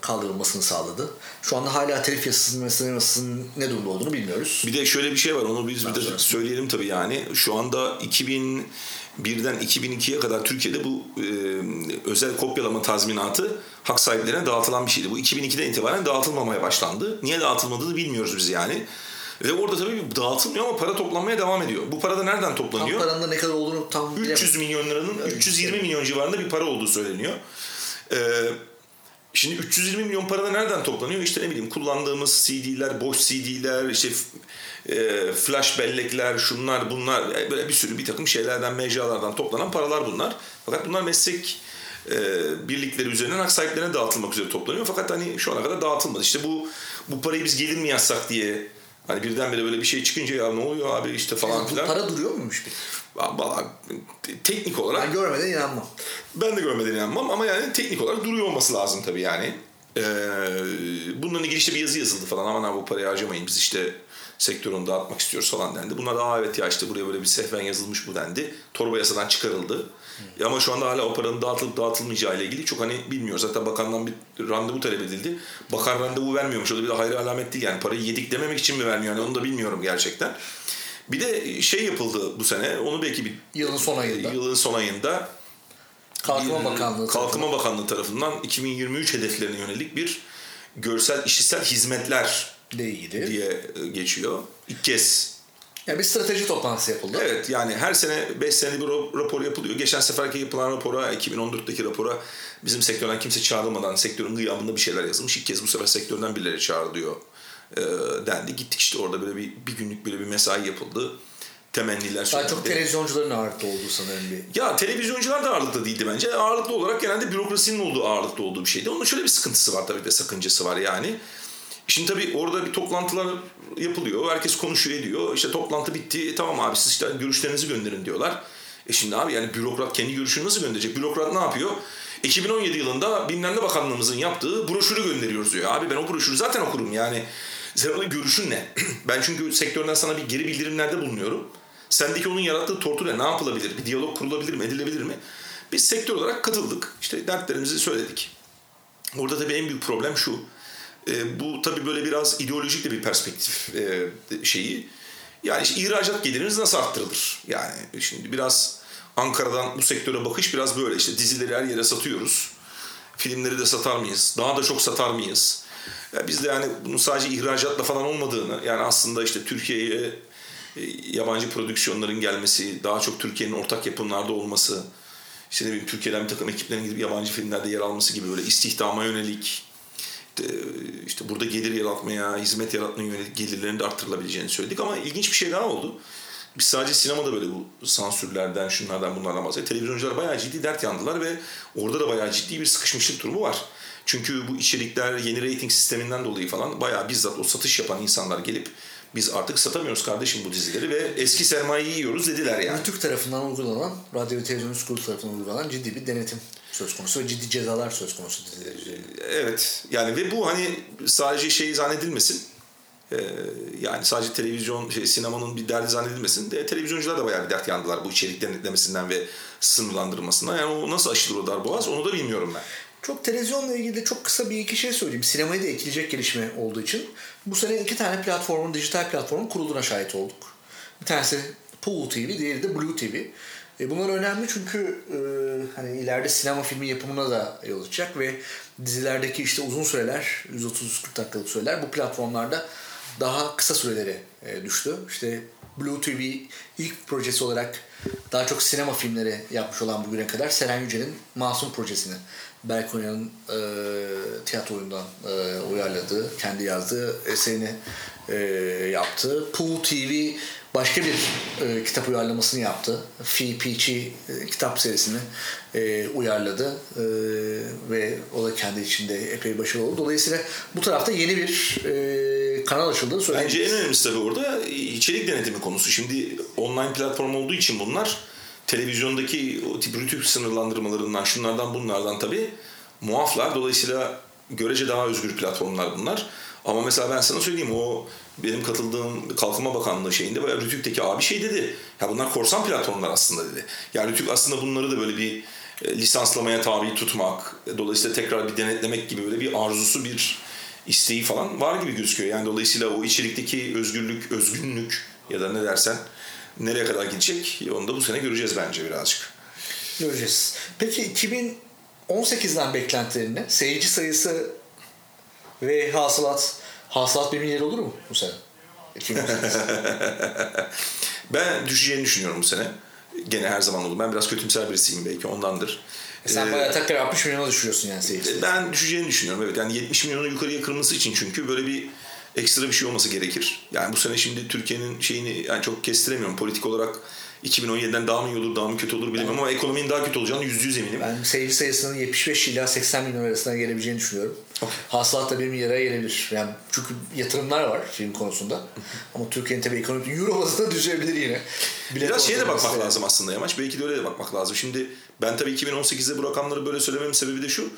kaldırılmasını sağladı. Şu anda hala telif yasasının ve sinema yasasının ne durumda olduğunu bilmiyoruz. Bir de şöyle bir şey var onu biz bir de söyleyelim tabii yani. Şu anda 2001'den 2002'ye kadar Türkiye'de bu e, özel kopyalama tazminatı hak sahiplerine dağıtılan bir şeydi. Bu 2002'den itibaren dağıtılmamaya başlandı. Niye dağıtılmadığını bilmiyoruz biz yani. Ve orada tabii dağıtılmıyor ama para toplanmaya devam ediyor. Bu para da nereden Tam toplanıyor? paranın da ne kadar olduğunu tam 300 bilemedim. milyon liranın 320 milyon civarında bir para olduğu söyleniyor. Ee, şimdi 320 milyon para da nereden toplanıyor? İşte ne bileyim kullandığımız CD'ler, boş CD'ler, işte e, flash bellekler, şunlar bunlar e, böyle bir sürü bir takım şeylerden, mecralardan toplanan paralar bunlar. Fakat bunlar meslek e, birlikleri üzerinden hak sahiplerine dağıtılmak üzere toplanıyor. Fakat hani şu ana kadar dağıtılmadı. İşte bu bu parayı biz gelir mi yazsak diye hani birdenbire böyle bir şey çıkınca ya ne oluyor abi işte falan filan. para duruyor muymuş bir? Vallahi teknik olarak Ben görmeden inanmam. ben de görmeden inanmam ama yani teknik olarak duruyor olması lazım tabii yani. Ee, bununla ilgili işte bir yazı yazıldı falan aman abi bu parayı harcamayın biz işte sektörünü dağıtmak istiyoruz falan dendi. Bunlar da evet ya işte buraya böyle bir sehven yazılmış bu dendi. Torba yasadan çıkarıldı. Ya ama şu anda hala o paranın dağıtılıp dağıtılmayacağı ile ilgili çok hani bilmiyoruz. Zaten bakandan bir randevu talep edildi. Bakan randevu vermiyormuş. O da bir de hayır alamet değil yani. Parayı yedik dememek için mi vermiyor? Yani onu da bilmiyorum gerçekten. Bir de şey yapıldı bu sene. Onu belki bir Yılın son ayında. yılın son ayında Kalkınma Bakanlığı. Kalkınma Bakanlığı tarafından 2023 hedeflerine yönelik bir görsel işitsel hizmetler ilgili. diye e, geçiyor. İlk kez. Yani bir strateji toplantısı yapıldı. Evet yani her sene 5 senede bir rapor yapılıyor. Geçen seferki yapılan rapora, 2014'teki rapora bizim sektörden kimse çağrılmadan sektörün gıyabında bir şeyler yazılmış. İlk kez bu sefer sektörden birileri çağrılıyor e, dendi. Gittik işte orada böyle bir, bir günlük böyle bir mesai yapıldı. Temenniler Daha söylendi. çok televizyoncuların ağırlıkta olduğu sanırım bir. Ya televizyoncular da ağırlıklı değildi bence. Ağırlıklı olarak genelde bürokrasinin olduğu ağırlıklı olduğu bir şeydi. Onun şöyle bir sıkıntısı var tabii de sakıncası var yani. Şimdi tabii orada bir toplantılar yapılıyor. Herkes konuşuyor ediyor. İşte toplantı bitti. Tamam abi siz işte görüşlerinizi gönderin diyorlar. E şimdi abi yani bürokrat kendi görüşünü nasıl gönderecek? Bürokrat ne yapıyor? 2017 yılında bilmem ne bakanlığımızın yaptığı broşürü gönderiyoruz diyor. Abi ben o broşürü zaten okurum yani. Sen görüşün ne? ben çünkü sektörden sana bir geri bildirimlerde bulunuyorum. Sendeki onun yarattığı tortuyla ne yapılabilir? Bir diyalog kurulabilir mi? Edilebilir mi? Biz sektör olarak katıldık. İşte dertlerimizi söyledik. Orada tabii en büyük problem şu. E, bu tabii böyle biraz ideolojik de bir perspektif e, şeyi. Yani işte ihracat geliriniz nasıl arttırılır? Yani şimdi biraz Ankara'dan bu sektöre bakış biraz böyle. İşte dizileri her yere satıyoruz. Filmleri de satar mıyız? Daha da çok satar mıyız? Ya biz de yani bunun sadece ihracatla falan olmadığını yani aslında işte Türkiye'ye e, yabancı prodüksiyonların gelmesi, daha çok Türkiye'nin ortak yapımlarda olması, işte ne bileyim Türkiye'den bir takım ekiplerin gidip yabancı filmlerde yer alması gibi böyle istihdama yönelik işte, işte burada gelir yaratmaya, hizmet yaratmaya yönelik gelirlerin de arttırılabileceğini söyledik ama ilginç bir şey daha oldu. Biz sadece sinemada böyle bu sansürlerden, şunlardan bunlardan bahsediyoruz. Televizyoncular bayağı ciddi dert yandılar ve orada da bayağı ciddi bir sıkışmışlık durumu var. Çünkü bu içerikler yeni rating sisteminden dolayı falan bayağı bizzat o satış yapan insanlar gelip biz artık satamıyoruz kardeşim bu dizileri ve eski sermayeyi yiyoruz dediler yani. Rütük tarafından uygulanan, radyo ve televizyon kurulu tarafından uygulanan ciddi bir denetim söz konusu ve ciddi cezalar söz konusu diziler üzerinde. Evet yani ve bu hani sadece şey zannedilmesin. Ee, yani sadece televizyon, şey, sinemanın bir derdi zannedilmesin. De, televizyoncular da bayağı bir dert yandılar bu içerik denetlemesinden ve sınırlandırmasından. Yani o nasıl aşılır o darboğaz onu da bilmiyorum ben. Çok televizyonla ilgili de çok kısa bir iki şey söyleyeyim. Sinemayı da etkileyecek gelişme olduğu için bu sene iki tane platformun, dijital platformun kurulduğuna şahit olduk. Bir tanesi Pool TV, diğeri de Blue TV. E bunlar önemli çünkü e, hani ileride sinema filmi yapımına da yol açacak ve dizilerdeki işte uzun süreler, 130-140 dakikalık süreler bu platformlarda daha kısa sürelere e, düştü. İşte Blue TV ilk projesi olarak daha çok sinema filmleri yapmış olan bugüne kadar Seren Yücel'in Masum projesini Berk Oya'nın e, tiyatro oyundan e, uyarladığı, kendi yazdığı eserini e, yaptı. Pool TV başka bir e, kitap uyarlamasını yaptı. Fi Peachy e, kitap serisini e, uyarladı e, ve o da kendi içinde epey başarılı oldu. Dolayısıyla bu tarafta yeni bir e, kanal açıldı. Bence en önemlisi tabii orada içerik denetimi konusu. Şimdi online platform olduğu için bunlar televizyondaki o tip rütük sınırlandırmalarından şunlardan bunlardan tabii muaflar. Dolayısıyla görece daha özgür platformlar bunlar. Ama mesela ben sana söyleyeyim o benim katıldığım Kalkınma Bakanlığı şeyinde bayağı Rütük'teki abi şey dedi. Ya bunlar korsan platformlar aslında dedi. Yani Rütük aslında bunları da böyle bir e, lisanslamaya tabi tutmak, dolayısıyla tekrar bir denetlemek gibi böyle bir arzusu bir isteği falan var gibi gözüküyor. Yani dolayısıyla o içerikteki özgürlük, özgünlük ya da ne dersen nereye kadar gidecek onu da bu sene göreceğiz bence birazcık. Göreceğiz. Peki 2018'den beklentilerini seyirci sayısı ve hasılat hasılat bir milyar olur mu bu sene? 2018. ben düşeceğini düşünüyorum bu sene. Gene her zaman olur. Ben biraz kötümser birisiyim belki ondandır. E sen ee, bayağı tekrar 60 milyona düşürüyorsun yani seyirci. Ben düşeceğini düşünüyorum evet. Yani 70 milyonu yukarıya kırması için çünkü böyle bir ekstra bir şey olması gerekir. Yani bu sene şimdi Türkiye'nin şeyini yani çok kestiremiyorum. Politik olarak 2017'den daha mı iyi olur daha mı kötü olur bilmiyorum ama ekonominin daha kötü olacağını yüzde yüz eminim. Ben seyirci sayısının 75 ila 80 milyon arasında gelebileceğini düşünüyorum. Okay. Hasılat da 1 milyara gelebilir. Yani çünkü yatırımlar var film konusunda. ama Türkiye'nin tabii ekonomik euro bazında düşebilir yine. Bilet Biraz şeye de bakmak mesela. lazım aslında Yamaç. Belki de öyle de bakmak lazım. Şimdi ben tabii 2018'de bu rakamları böyle söylememin sebebi de şu.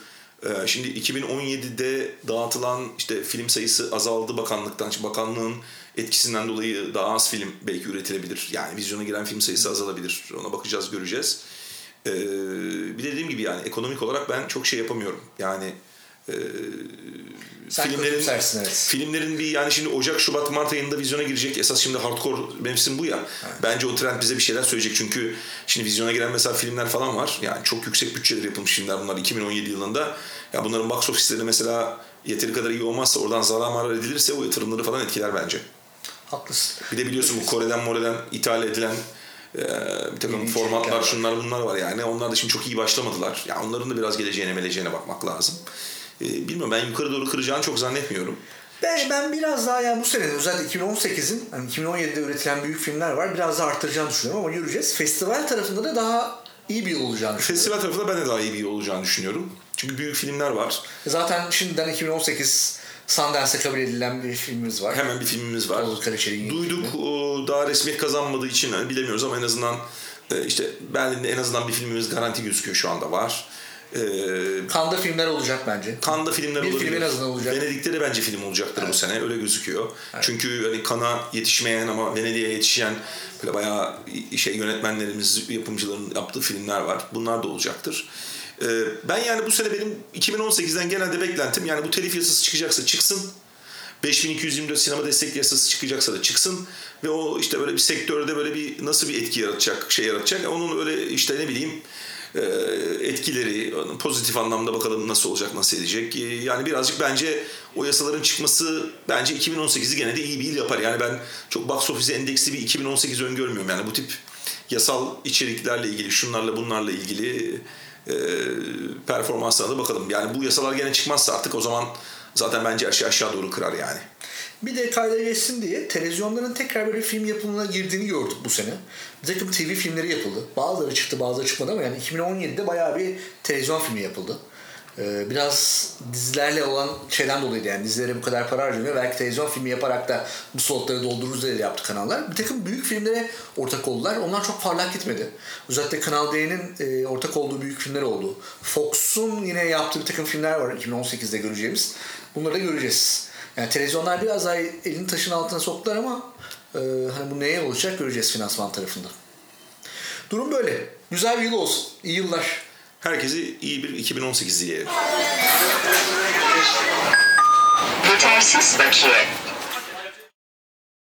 Ee, şimdi 2017'de dağıtılan işte film sayısı azaldı bakanlıktan. Bakanlığın etkisinden dolayı daha az film belki üretilebilir. Yani vizyona giren film sayısı azalabilir. Ona bakacağız, göreceğiz. Ee, bir de dediğim gibi yani ekonomik olarak ben çok şey yapamıyorum. Yani e, Sen filmlerin evet. filmlerin bir yani şimdi Ocak, Şubat, Mart ayında vizyona girecek. Esas şimdi hardcore mevsim bu ya. Evet. Bence o trend bize bir şeyler söyleyecek. Çünkü şimdi vizyona giren mesela filmler falan var. Yani çok yüksek bütçeler yapılmış filmler bunlar 2017 yılında. Ya bunların box ofisleri mesela yeteri kadar iyi olmazsa oradan zarar marar edilirse o yatırımları falan etkiler bence. Haklısın. Bir de biliyorsun bu Kore'den More'den ithal edilen e, bir takım İyi formatlar şunlar bunlar var yani. Onlar da şimdi çok iyi başlamadılar. Ya yani onların da biraz geleceğine meleceğine bakmak lazım. E, bilmiyorum ben yukarı doğru kıracağını çok zannetmiyorum. Ben, ben biraz daha yani bu sene özellikle 2018'in hani 2017'de üretilen büyük filmler var. Biraz daha arttıracağını düşünüyorum ama göreceğiz. Festival tarafında da daha iyi bir yol olacağını düşünüyorum. Festival tarafında ben de daha iyi bir yol olacağını düşünüyorum. Çünkü büyük filmler var. Zaten şimdiden 2018 Sundance'e kabul edilen bir filmimiz var. Hemen bir filmimiz var. Duyduk o, daha resmiyet kazanmadığı için yani bilemiyoruz ama en azından e, işte Berlin'de en azından bir filmimiz garanti gözüküyor şu anda var. Ee, Kanda filmler olacak bence. Kanda filmler bir olabilir. film en azından olacak. Venedik'te de bence film olacaktır evet. bu sene öyle gözüküyor. Evet. Çünkü hani Kana yetişmeyen ama Venedik'e yetişen böyle bayağı şey yönetmenlerimiz, yapımcıların yaptığı filmler var. Bunlar da olacaktır. Ee, ben yani bu sene benim 2018'den genelde beklentim yani bu telif yasası çıkacaksa çıksın. 5224 sinema destek yasası çıkacaksa da çıksın ve o işte böyle bir sektörde böyle bir nasıl bir etki yaratacak, şey yaratacak. Onun öyle işte ne bileyim etkileri pozitif anlamda bakalım nasıl olacak, nasıl edecek. E, yani birazcık bence o yasaların çıkması bence 2018'i gene de iyi bir yıl yapar. Yani ben çok box office endeksli bir 2018 öngörmüyorum. Yani bu tip yasal içeriklerle ilgili, şunlarla bunlarla ilgili e, performanslarına da bakalım. Yani bu yasalar gene çıkmazsa artık o zaman zaten bence aşağı aşağı doğru kırar yani. Bir de kayda geçsin diye televizyonların tekrar böyle film yapımına girdiğini gördük bu sene. Bir takım TV filmleri yapıldı. Bazıları çıktı bazıları çıkmadı ama yani 2017'de bayağı bir televizyon filmi yapıldı. Ee, biraz dizilerle olan şeyden dolayıydı yani dizilere bu kadar para harcanıyor. Belki televizyon filmi yaparak da bu slotları doldururuz diye yaptı kanallar. Bir takım büyük filmlere ortak oldular. Onlar çok parlak gitmedi. Özellikle Kanal D'nin e, ortak olduğu büyük filmler oldu. Fox'un yine yaptığı bir takım filmler var 2018'de göreceğimiz. Bunları da göreceğiz. Yani televizyonlar biraz daha elini taşın altına soktular ama e, hani bu neye olacak göreceğiz finansman tarafında. Durum böyle. Güzel bir yıl olsun. İyi yıllar. Herkese iyi bir 2018 dileyelim. Yetersiz bakiye.